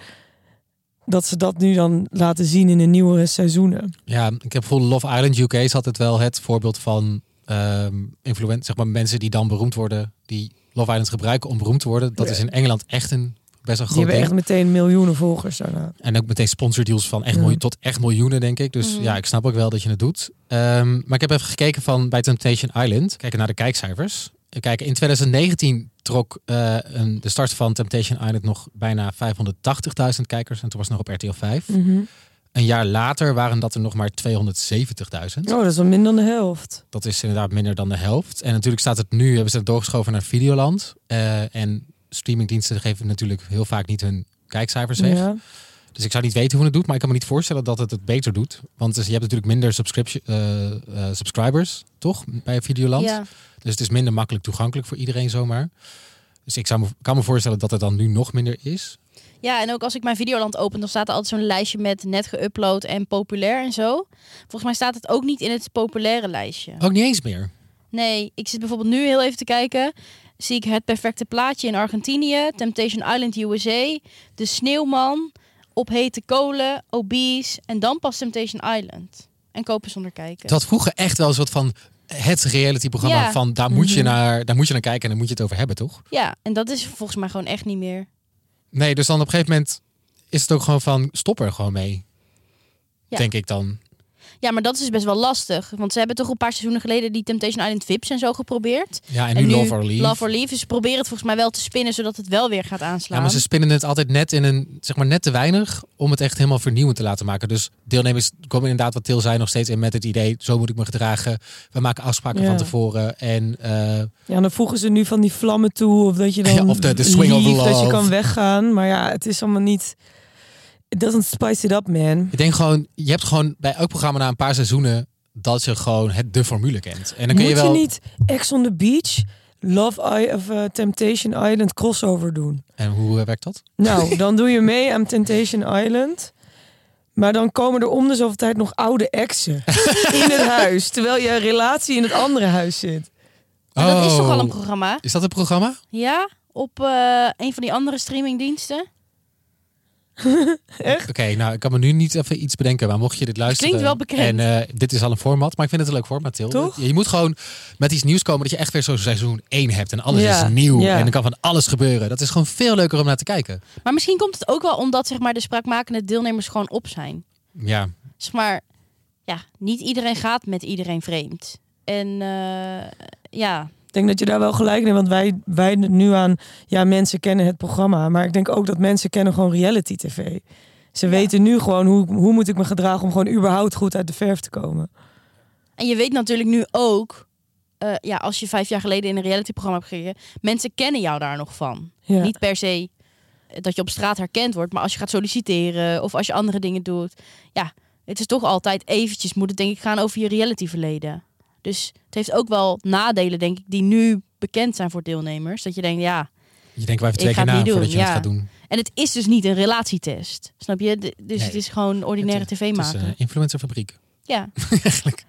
Dat ze dat nu dan laten zien in de nieuwere seizoenen. Ja, ik heb bijvoorbeeld Love Island UK is altijd wel het voorbeeld van ehm influent, zeg maar mensen die dan beroemd worden, die Love Island gebruiken om beroemd te worden. Dat Ja. is in Engeland echt een best Die groot hebben ding. echt meteen miljoenen volgers daarna. En ook meteen sponsordeals van echt Ja. miljoen, tot echt miljoenen, denk ik. Dus Mhm. ja, ik snap ook wel dat je het doet. Ehm, maar ik heb even gekeken van bij Temptation Island. Kijken naar de kijkcijfers. Kijk, in 2019 trok eh, een, de start van Temptation Island nog bijna 580.000 kijkers. En toen was het nog op RTL 5. Mhm. Een jaar later waren dat er nog maar 270.000. Oh, dat is wel minder dan de helft. Dat is inderdaad minder dan de helft. En natuurlijk staat het nu, hebben ze het doorgeschoven naar Videoland. Eh, en streamingdiensten geven natuurlijk heel vaak niet hun kijkcijfers weg. Ja. Dus ik zou niet weten hoe het doet, maar ik kan me niet voorstellen dat het het beter doet. Want dus je hebt natuurlijk minder subscription, eh, eh, subscribers, toch? Bij Videoland. Ja. Dus het is minder makkelijk toegankelijk voor iedereen zomaar. Dus ik zou me, kan me voorstellen dat het dan nu nog minder is. Ja, en ook als ik mijn Videoland open, dan staat er altijd zo'n lijstje met net geüpload en populair en zo. Volgens mij staat het ook niet in het populaire lijstje. Ook niet eens meer. Nee, ik zit bijvoorbeeld nu heel even te kijken. Zie ik het perfecte plaatje in Argentinië, Temptation Island USA, De Sneeuwman, Op hete kolen, Obese en dan pas Temptation Island. En kopen zonder kijken. Had vroeger echt wel een soort van het reality-programma Ja. van daar moet, je Mhm. naar, daar moet je naar kijken en daar moet je het over hebben, toch? Ja, en dat is volgens mij gewoon echt niet meer. Nee, dus dan op een gegeven moment is het ook gewoon van stop er gewoon mee. Ja. Denk ik dan. Ja, maar dat is dus best wel lastig. Want ze hebben toch een paar seizoenen geleden die Temptation Island Vips en zo geprobeerd. Ja, en, nu, Love or Leave. Love or Leave. Dus ze proberen het volgens mij wel te spinnen, zodat het wel weer gaat aanslaan. Ja, maar ze spinnen het altijd net in een, zeg maar net te weinig om het echt helemaal vernieuwend te laten maken. Dus deelnemers komen inderdaad, wat Til zei, nog steeds in met het idee, zo moet ik me gedragen. We maken afspraken Ja. van tevoren. En eh, Ja, dan voegen ze nu van die vlammen toe. Of dat je dan Ja, of de- de swing of lief, dat je love. kan weggaan. Maar ja, het is allemaal niet... It doesn't spice it up, man. ik denk gewoon, je hebt gewoon bij elk programma na een paar seizoenen dat je gewoon het, de formule kent. En dan kun Moet je wel... niet Ex on the Beach, Love I of eh, Temptation Island crossover doen? En hoe eh, werkt dat? Nou, dan doe je mee aan Temptation Island. Maar dan komen er om de zoveel tijd nog oude exen in het huis. Terwijl je relatie in het andere huis zit. Maar dat is toch al Oh. een programma? Is dat een programma? Ja, op eh, een van die andere streamingdiensten. Oké, nou ik kan me nu niet even iets bedenken, maar mocht je dit luisteren. klinkt wel bekend. En eh, dit is al een format, maar ik vind het een leuk format, Til. Toch? Je, moet gewoon met iets nieuws komen dat je echt weer zo'n seizoen 1 hebt en alles Ja, is nieuw ja. en er kan van alles gebeuren. Dat is gewoon veel leuker om naar te kijken. Maar misschien komt het ook wel omdat zeg maar, de spraakmakende deelnemers gewoon op zijn. Ja, Zeg maar, ja, niet iedereen gaat met iedereen vreemd. En eh, ja, Ik denk dat je daar wel gelijk in hebt. Want wij, wij nu aan... Ja, mensen kennen het programma. Maar ik denk ook dat mensen kennen gewoon reality tv. Ze weten nu gewoon hoe, hoe moet ik me gedragen... om gewoon überhaupt goed uit de verf te komen. En je weet natuurlijk nu ook, eh, ja, als je vijf jaar geleden in een realityprogramma hebt gekeken, mensen kennen jou daar nog van. Ja. Niet per se dat je op straat herkend wordt, maar als je gaat solliciteren of als je andere dingen doet, ja, het is toch altijd eventjes moet het denk ik gaan over je realityverleden. Dus het heeft ook wel nadelen, denk ik, die nu bekend zijn voor deelnemers. Dat je denkt, ja, je denkt wel even twee keer het na voordat doen, je het ja. gaat doen. en het is dus niet een relatietest, snap je? De- Dus Nee. het is gewoon ordinaire Het tv Het is maken. een influencerfabriek. Ja. Eigenlijk.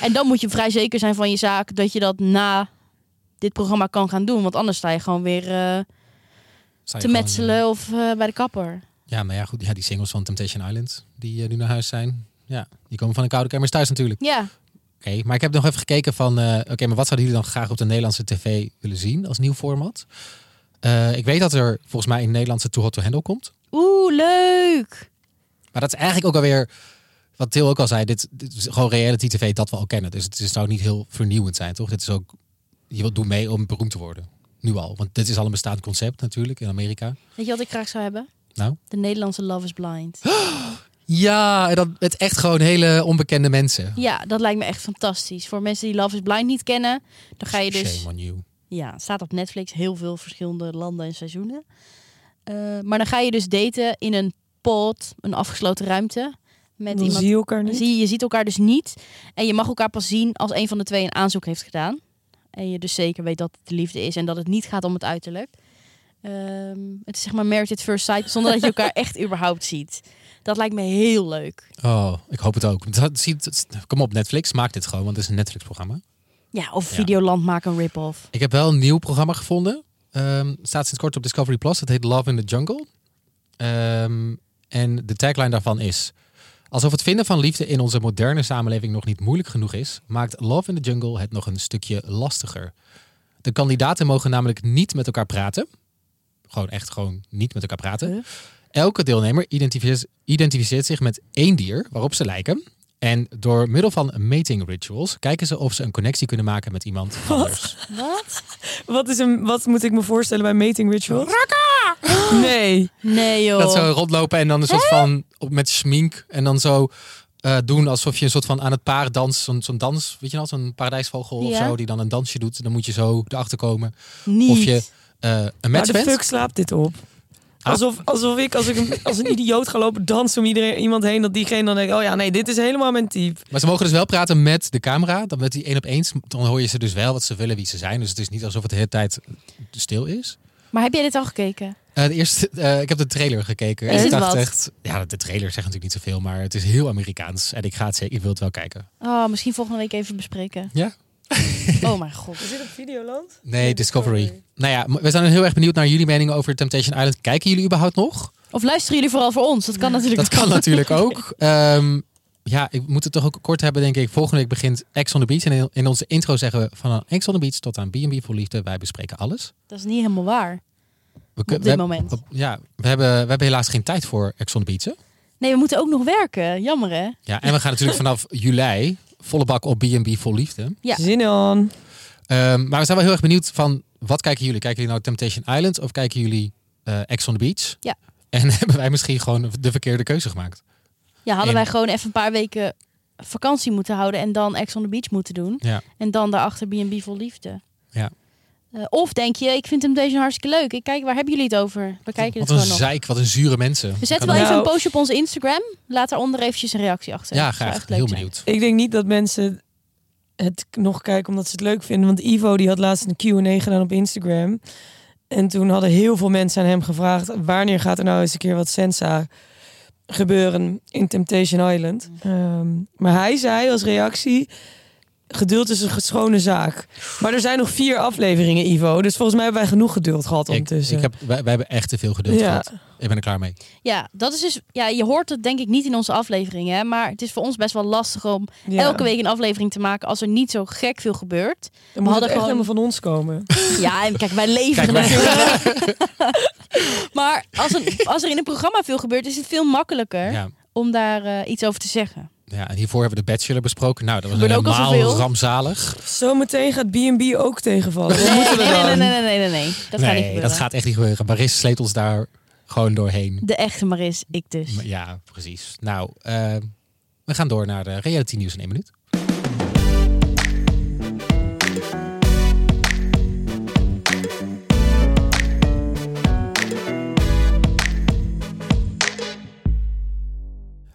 En dan moet je vrij zeker zijn van je zaak dat je dat na dit programma kan gaan doen. Want anders sta je gewoon weer eh, je te gewoon, metselen of eh, bij de kapper. eh, Ja, maar ja, goed. Ja, die singles van Temptation Island die eh, nu naar huis zijn. Ja, die komen van de koude kamers thuis natuurlijk. Ja, Oké, maar ik heb nog even gekeken van... eh, Oké, maar wat zouden jullie dan graag op de Nederlandse tv willen zien als nieuw format? Eh, ik weet dat er volgens mij een Nederlandse Too Hot to Handle komt. oeh, leuk. Maar dat is eigenlijk ook alweer... Wat Til ook al zei, dit, dit is gewoon reality tv dat we al kennen. Dus het is, zou niet heel vernieuwend zijn, toch? Dit is ook... Je wilt doen mee om beroemd te worden. Nu al. Want dit is al een bestaand concept natuurlijk in Amerika. Weet je wat ik graag zou hebben? Nou? De Nederlandse Love is Blind. Ja, en dan met echt gewoon hele onbekende mensen. Ja, dat lijkt me echt fantastisch. Voor mensen die Love is Blind niet kennen, dan ga je dus... Shame on you. Ja, het staat op Netflix. Heel veel verschillende landen en seizoenen. Eh, maar dan ga je dus daten in een pod, een afgesloten ruimte. Met Dan iemand zie je elkaar niet. Zie je, ziet elkaar dus niet. En je mag elkaar pas zien als een van de twee een aanzoek heeft gedaan. En je dus zeker weet dat het de liefde is en dat het niet gaat om het uiterlijk. Ehm, het is zeg maar Married at First Sight, zonder dat je elkaar echt überhaupt ziet. Dat lijkt me heel leuk. Oh, ik hoop het ook. Dat ziet- Kom op, Netflix, maak dit gewoon, want het is een Netflix-programma. Ja, of Ja. Videoland maakt een rip-off. Ik heb wel een nieuw programma gevonden. Ehm, staat sinds kort op Discovery Plus. Het heet Love in the Jungle. Ehm, en de tagline daarvan is... Alsof het vinden van liefde in onze moderne samenleving nog niet moeilijk genoeg is... maakt Love in the Jungle het nog een stukje lastiger. De kandidaten mogen namelijk niet met elkaar praten. Gewoon echt gewoon niet met elkaar praten. Elke deelnemer identificeert, identificeert zich met één dier waarop ze lijken. En door middel van mating rituals kijken ze of ze een connectie kunnen maken met iemand anders. Wat? Wat, is een, wat moet ik me voorstellen bij mating rituals? Nee. Nee joh. Dat zo rondlopen en dan een soort van op, met schmink en dan zo eh, doen alsof je een soort van aan het paar dans, zo'n dans, weet je wel, zo'n paradijsvogel of zo, die dan een dansje doet. Dan moet je zo erachter komen Niet. of je eh, een Waar match de bent. fuck slaapt dit op? Ah. Alsof, alsof ik als, ik een, als een idioot ga lopen dansen om iedereen, iemand heen, dat diegene dan denkt, oh ja, nee, dit is helemaal mijn type. Maar ze mogen dus wel praten met de camera. Dan met die één op één, dan hoor je ze dus wel wat ze willen, wie ze zijn. Dus het is niet alsof het de hele tijd stil is. Maar heb jij dit al gekeken? Eh, de eerste, eh, ik heb de trailer gekeken. Is en ik dacht wat? echt, ja, de trailer zegt natuurlijk niet zoveel, maar het is heel Amerikaans. En ik ga het zeker, ik wil het wel kijken. Oh, misschien volgende week even bespreken. Ja? Oh mijn god. Is dit op Videoland? Nee, Discovery. Nou ja, we zijn heel erg benieuwd naar jullie meningen over Temptation Island. Kijken jullie überhaupt nog? Of luisteren jullie vooral voor ons? Dat kan natuurlijk Dat kan natuurlijk ook. Ehm, ja, ik moet het toch ook kort hebben, denk ik. Volgende week begint Ex on the Beach. En in- in onze intro zeggen we van Ex on the Beach tot aan B&B voor Liefde. Wij bespreken alles. Dat is niet helemaal waar. We, kun- Op dit we- moment. op- ja, we hebben, we hebben helaas geen tijd voor Ex on the Beach. hè? Nee, we moeten ook nog werken. Jammer hè? Ja, en we gaan natuurlijk vanaf juli volle bak op B&B voor Liefde. Ja. Zin aan. Ehm, maar we zijn wel heel erg benieuwd van wat kijken jullie? Kijken jullie nou Temptation Island of kijken jullie eh Ex on the Beach? Ja. En hebben wij misschien gewoon de verkeerde keuze gemaakt? Ja, hadden En- wij gewoon even een paar weken vakantie moeten houden en dan Ex on the Beach moeten doen. Ja. En dan daarachter B&B vol liefde. Ja. Eh, of denk je, ik vind Temptation hartstikke leuk. Ik kijk, waar hebben jullie het over? We kijken wat het een gewoon nog. zeik, wat een zure mensen. We zetten wel even een Nou- postje op onze Instagram. Laat daaronder eventjes een reactie achter. Ja, graag. Heel zijn. benieuwd. Ik denk niet dat mensen het nog kijken omdat ze het leuk vinden. Want Ivo die had laatst een Q&A gedaan op Instagram. En toen hadden heel veel mensen aan hem gevraagd... wanneer gaat er nou eens een keer wat sensa gebeuren in Temptation Island? Ehm, maar hij zei als reactie... Geduld is een schone zaak. Maar er zijn nog vier afleveringen, Ivo. Dus volgens mij hebben wij genoeg geduld gehad Ik, ondertussen. ik heb, wij, wij hebben echt te veel geduld Ja. gehad. Ik ben er klaar mee. Ja, dat is dus. Ja, je hoort het denk ik niet in onze afleveringen. hè, Maar het is voor ons best wel lastig om Ja. elke week een aflevering te maken als er niet zo gek veel gebeurt. Dan moet hadden gewoon- helemaal van ons komen. Ja, en kijk, wij leven Kijk, wij- natuurlijk. maar als, een, als er in een programma veel gebeurt, is het veel makkelijker Ja. om daar eh, iets over te zeggen. Ja, en hiervoor hebben we de Bachelor besproken. Nou, dat was helemaal rampzalig. Zometeen gaat B&B ook tegenvallen. Nee, moeten we nee, nee, nee, nee, nee, nee, nee. Dat gaat niet nee, gebeuren. dat gaat echt niet gebeuren. Baris sleet ons daar gewoon doorheen. De echte Maris, ik dus. Maar Ja, precies. Nou, eh, we gaan door naar de reality nieuws in één minuut.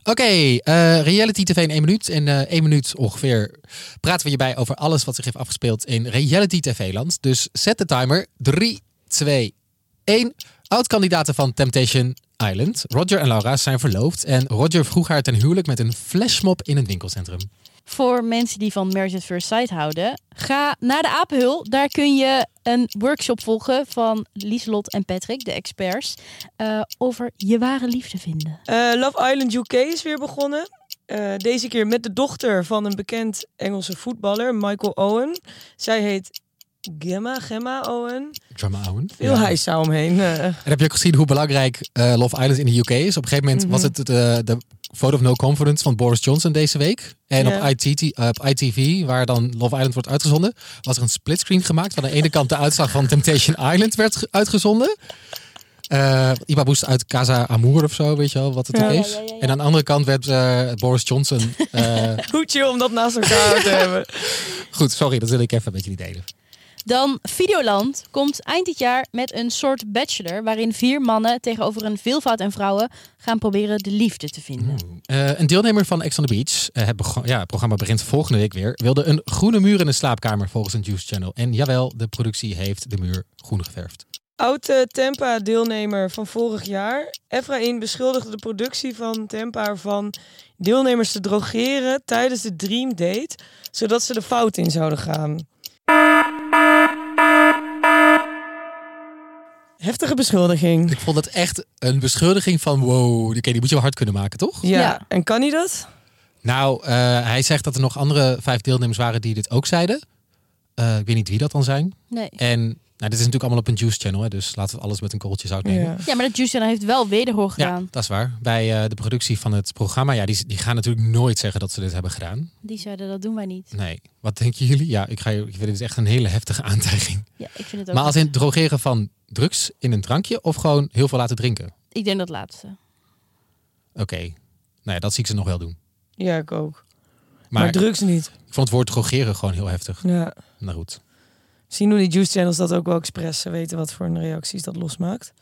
Oké, eh, reality tv in één minuut. In eh één minuut ongeveer praten we hierbij over alles wat zich heeft afgespeeld in reality tv-land. Dus zet de timer. 3, 2, 1. Oud-kandidaten van Temptation Island. Roger en Laura zijn verloofd. En Roger vroeg haar ten huwelijk met een flashmob in een winkelcentrum. Voor mensen die van Marriage at First houden, ga naar de Apenhul. Daar kun je een workshop volgen van Lieslot en Patrick, de experts, eh, over je ware liefde vinden. Eh, Love Island UK is weer begonnen. Eh, deze keer met de dochter van een bekend Engelse voetballer, Michael Owen. Zij heet Gemma, Gemma Owen. Drama Owen. Veel Ja. hijsa omheen. eh. En heb je ook gezien hoe belangrijk eh, Love Island in de UK is? Op een gegeven moment Mhm. was het de, de vote of no confidence van Boris Johnson deze week. En op, eh, op ITV, waar dan Love Island wordt uitgezonden, was er een splitscreen gemaakt. Waar aan de ene kant de uitslag van Temptation Island werd ge- uitgezonden. Eh Iba Boost uit Casa Amour of zo, weet je wel wat het Ja. is. ja, ja, ja. En aan de andere kant werd eh, Boris Johnson... eh, Hoe chill om dat naast elkaar te hebben. goed, sorry, dat wil ik even met jullie delen. Dan Videoland komt eind dit jaar met een soort bachelor waarin vier mannen tegenover een veelvoud en vrouwen gaan proberen de liefde te vinden. Eh, een deelnemer van Ex on the Beach, eh, het, ja, het programma begint volgende week weer, wilde een groene muur in de slaapkamer volgens een Juice Channel. En jawel, de productie heeft de muur groen geverfd. Oude Tempa-deelnemer van vorig jaar. Efraïn beschuldigde de productie van Tempa ervan deelnemers te drogeren tijdens de Dream Date, zodat ze de fout in zouden gaan. Heftige beschuldiging. Ik vond het echt een beschuldiging van wow, oké, die moet je wel hard kunnen maken, toch? Ja. Ja. en kan hij dat? Nou, eh, hij zegt dat er nog andere vijf deelnemers waren die dit ook zeiden. Eh, ik weet niet wie dat dan zijn. Nee. En nou, dit is natuurlijk allemaal op een Juice Channel, hè, dus laten we alles met een korreltje zout nemen. Ja. Ja, maar dat Juice heeft wel wederhoor Ja, gedaan. dat is waar. Bij eh, de productie van het programma, ja, die, die gaan natuurlijk nooit zeggen dat ze dit hebben gedaan. Die zeiden dat doen wij niet. Nee. Wat denken jullie? Ja, ik, ga, je- ik vind het echt een hele heftige aantijging. Ja, ik vind het ook. Maar als in het drogeren van drugs in een drankje of gewoon heel veel laten drinken? Ik denk dat laatste. Oké. Nou ja, dat zie ik ze nog wel doen. Ja, ik ook. Maar, Maar, drugs niet. ik vond het woord drogeren gewoon heel heftig. Ja. Nou goed. Zien hoe die juice channels dat ook wel expres ze weten wat voor een reacties dat losmaakt.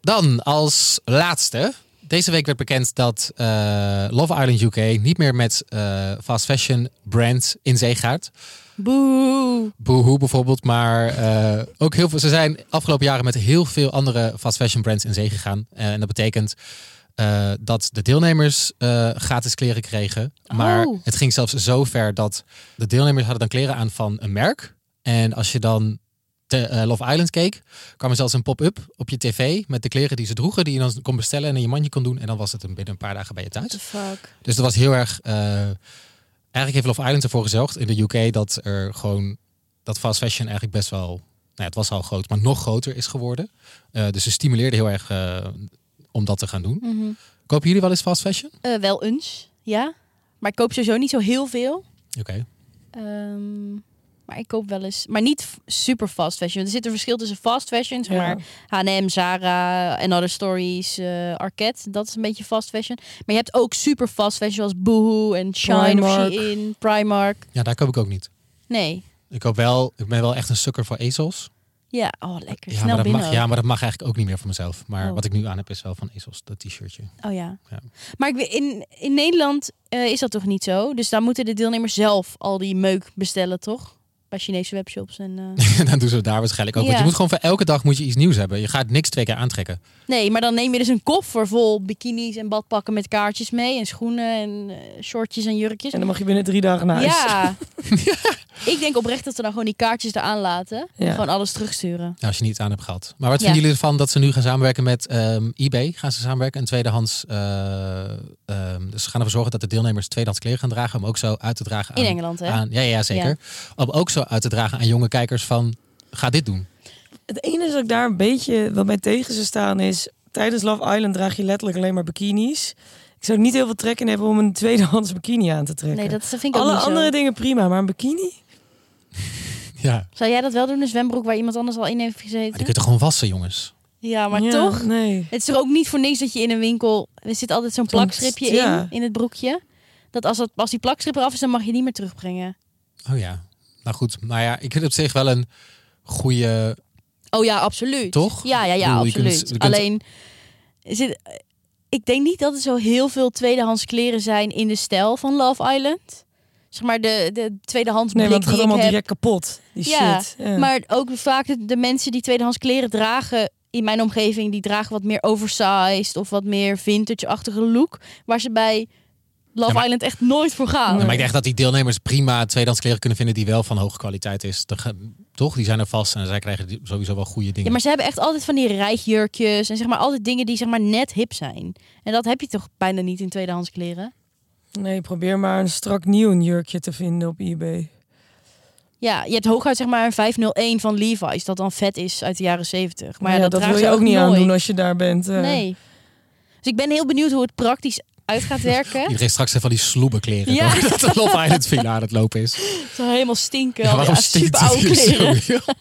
Dan als laatste. Deze week werd bekend dat eh, Love Island UK niet meer met eh, fast fashion brands in zee gaat. Boe. Boohoo bijvoorbeeld, maar eh, ook heel veel. Ze zijn afgelopen jaren met heel veel andere fast fashion brands in zee gegaan. En dat betekent dat de deelnemers gratis kleren kregen. Maar Oh. het ging zelfs zo ver dat de deelnemers hadden dan kleren aan van een merk. En als je dan de eh, Love Island keek, kwam er zelfs een pop-up op je tv met de kleren die ze droegen, die je dan kon bestellen en in je mandje kon doen. En dan was het een- binnen een paar dagen bij je thuis. the fuck. Dus dat was heel erg. eh, eigenlijk heeft Love Island ervoor gezorgd in de UK dat er gewoon dat fast fashion eigenlijk best wel. Nou, ja, het was al groot, maar nog groter is geworden. Eh, dus ze stimuleerden heel erg om dat te gaan doen. Mhm. Kopen jullie wel eens fast fashion? Wel eens, ja. Maar ik koop sowieso niet zo heel veel. Oké. Ehm, maar ik koop wel eens, maar niet super fast fashion. Er zit een verschil tussen fast fashion, zeg maar H&M, Zara, en Other Stories, eh Arket. Dat is een beetje fast fashion. Maar je hebt ook super fast fashion zoals Boohoo en Shine Primark. of Shein, Primark. Ja, daar koop ik ook niet. Nee. Ik koop wel. Ik ben wel echt een sukker voor ezels. Ja, oh lekker. Ja, Snel maar dat mag, ook. ja, maar dat mag eigenlijk ook niet meer voor mezelf. Maar Oh. wat ik nu aan heb is wel van ezels, dat t-shirtje. Oh ja. Ja. Maar ik, in, in Nederland eh, is dat toch niet zo? Dus dan moeten de deelnemers zelf al die meuk bestellen, toch? Bij Chinese webshops. En, eh, dan doen ze het daar waarschijnlijk ook. Want je moet gewoon voor elke dag moet je iets nieuws hebben. Je gaat niks twee keer aantrekken. Nee, maar dan neem je dus een koffer vol bikinis en badpakken met kaartjes mee. En schoenen en eh, shortjes en jurkjes. En dan mag je binnen drie dagen naar huis. Ja. Ik denk oprecht dat ze dan gewoon die kaartjes eraan laten. En gewoon alles terugsturen. Als je niet aan hebt gehad. Maar wat Ja. vinden jullie ervan dat ze nu gaan samenwerken met ehm, eBay? Gaan ze samenwerken? Een tweedehands. eh, ehm, dus ze gaan ervoor zorgen dat de deelnemers tweedehands kleren gaan dragen. Om ook zo uit te dragen aan. In Engeland, hè? aan ja, ja, zeker. Om ook zo uit te dragen aan jonge kijkers van. Ga dit doen. Het enige dat ik daar een beetje wat mij tegen zou staan is... tijdens Love Island draag je letterlijk alleen maar bikinis. Ik zou er niet heel veel trek in hebben om een tweedehands bikini aan te trekken. Nee, dat vind ik ook Alle zo. andere dingen prima, maar een bikini? Ja. Zou jij dat wel doen? Een zwembroek waar iemand anders al in heeft Maar gezeten? die kun je toch gewoon wassen, jongens? Ja, maar Ja, toch? Nee. Het is er ook niet voor niks dat je in een winkel... Er zit altijd zo'n Zo'n- plakstripje ja. in, in het broekje. Dat als, dat als die plakstrip eraf is, dan mag je niet meer terugbrengen. Oh ja. Nou goed. Nou ja, ik vind het op zich wel een goede. Oh ja, absoluut. Toch? Ja, ja, ja, bedoel, je kunt- absoluut. je kunt- Alleen, is het, ik denk niet dat er zo heel veel tweedehands kleren zijn in de stijl van Love Island. Zeg maar de, de tweedehands Nee, blik want het gaat allemaal heb. direct kapot. Die Ja, shit. Ja. Maar ook vaak de, de mensen die tweedehands kleren dragen in mijn omgeving, die dragen wat meer oversized of wat meer vintage-achtige look. Waar ze bij Love Ja, maar- Island echt nooit voor gaan. Ja, maar ik denk echt dat die deelnemers prima tweedehands kleren kunnen vinden die wel van hoge kwaliteit is. Toch? Die zijn er vast en zij krijgen sowieso wel goede dingen. Ja, maar ze hebben echt altijd van die rijjurkjes en zeg maar altijd dingen die zeg maar net hip zijn. En dat heb je toch bijna niet in tweedehands kleren? Nee, probeer maar een strak nieuw jurkje te vinden op eBay. Ja, je hebt hooguit zeg maar een 501 van Levi's, dat dan vet is uit de jaren 70. Maar Maar ja, ja, dat, dat wil je ook niet nooit. aandoen als je daar bent. eh. Nee. Dus ik ben heel benieuwd hoe het praktisch uit gaat werken. Iedereen straks heeft van die sloebenkleren. Ja. toch? Dat de Love Island villa aan het lopen is. Het zal helemaal stinken. Ja, al waarom ja, stinkt super het oude hier kleren. zo?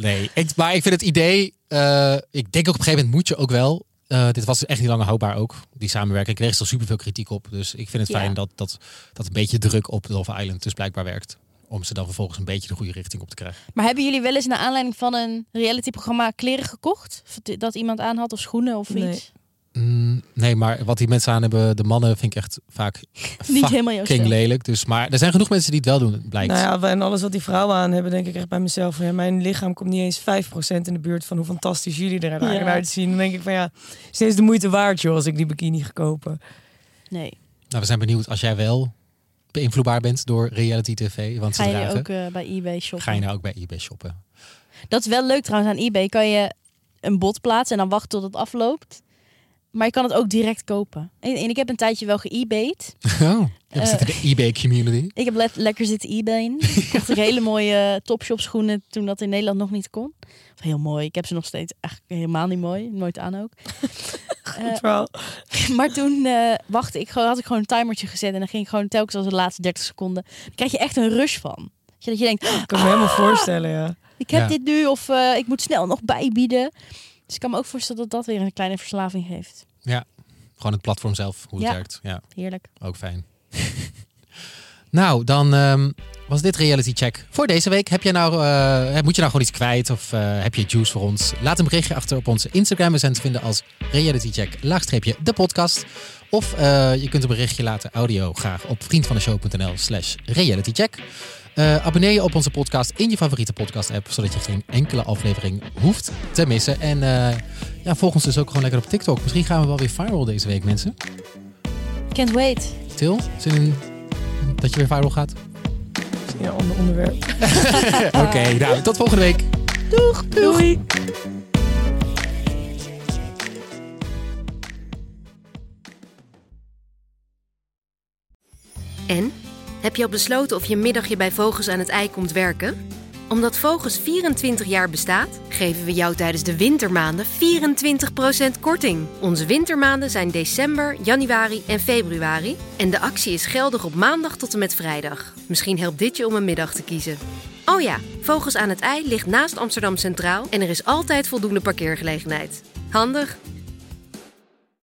nee, ik, maar ik vind het idee... eh, ik denk ook op een gegeven moment moet je ook wel... eh, dit was echt niet langer houdbaar ook, die samenwerking. Ik kreeg er superveel kritiek op. Dus ik vind het Ja. fijn dat, dat, dat een beetje druk op Love Island dus blijkbaar werkt. Om ze dan vervolgens een beetje de goede richting op te krijgen. Maar hebben jullie wel eens naar aanleiding van een realityprogramma kleren gekocht? Dat iemand aan had of schoenen of Nee. iets? Mm, nee, maar wat die mensen aan hebben, de mannen, vind ik echt vaak Niet helemaal jouw lelijk. Dus, maar er zijn genoeg mensen die het wel doen, blijkt. Nou ja, en alles wat die vrouwen aan hebben, denk ik echt bij mezelf. van, Ja, mijn lichaam komt niet eens 5% in de buurt van hoe fantastisch jullie er eigenlijk Ja. uitzien. Dan denk ik van ja, steeds de moeite waard joh, als ik die bikini ga kopen. Nee. Nou, we zijn benieuwd als jij wel beïnvloedbaar bent door reality tv. Want ze Ga je dragen. ook eh, bij eBay shoppen? Ga je nou ook bij eBay shoppen? Dat is wel leuk trouwens aan eBay. Kan je een bod plaatsen en dan wachten tot het afloopt. Maar je kan het ook direct kopen. En, en ik heb een tijdje wel ge-eBayed. Oh, je Eh. zit in de eBay community. Ik heb le- lekker zitten eBayen. Kocht ik hele mooie eh, Topshop schoenen toen dat in Nederland nog niet kon. Of heel mooi. Ik heb ze nog steeds eigenlijk helemaal niet mooi. Nooit aan ook. Eh, Terwijl, maar toen eh, wachtte ik gewoon, had ik gewoon een timertje gezet. En dan ging ik gewoon telkens als de laatste 30 seconden. Dan krijg je echt een rush van. Dat je, dat je denkt, ik kan me helemaal voorstellen, ja. ik heb Ja. dit nu of eh, ik moet snel nog bijbieden. Dus ik kan me ook voorstellen dat dat weer een kleine verslaving geeft. Gewoon het platform zelf, hoe het Ja. werkt. Ja, Heerlijk. ook fijn. nou, dan ehm, was dit Reality Check voor deze week. Heb je nou, eh, moet je nou gewoon iets kwijt of eh, heb je juice voor ons? Laat een berichtje achter op onze Instagram. We zijn te vinden als Reality Check, laagstreepje, de podcast. Of eh, je kunt een berichtje laten, audio graag, op vriendvandeshow.nl slash realitycheck. Eh abonneer je op onze podcast in je favoriete podcast app, zodat je geen enkele aflevering hoeft te missen. En eh, ja, volg ons dus ook gewoon lekker op TikTok. Misschien gaan we wel weer viral deze week, mensen. Can't wait. Til, zin in dat je weer viral gaat? Ja, ander onderwerp. Oké, nou, tot volgende week. Doeg. Doei. En? Heb je al besloten of je middagje bij Vogels aan het ei komt werken? Omdat Vogels 24 jaar bestaat, geven we jou tijdens de wintermaanden 24% korting. Onze wintermaanden zijn december, januari en februari. En de actie is geldig op maandag tot en met vrijdag. Misschien helpt dit je om een middag te kiezen. Oh ja, Vogels aan het ei ligt naast Amsterdam Centraal en er is altijd voldoende parkeergelegenheid. Handig?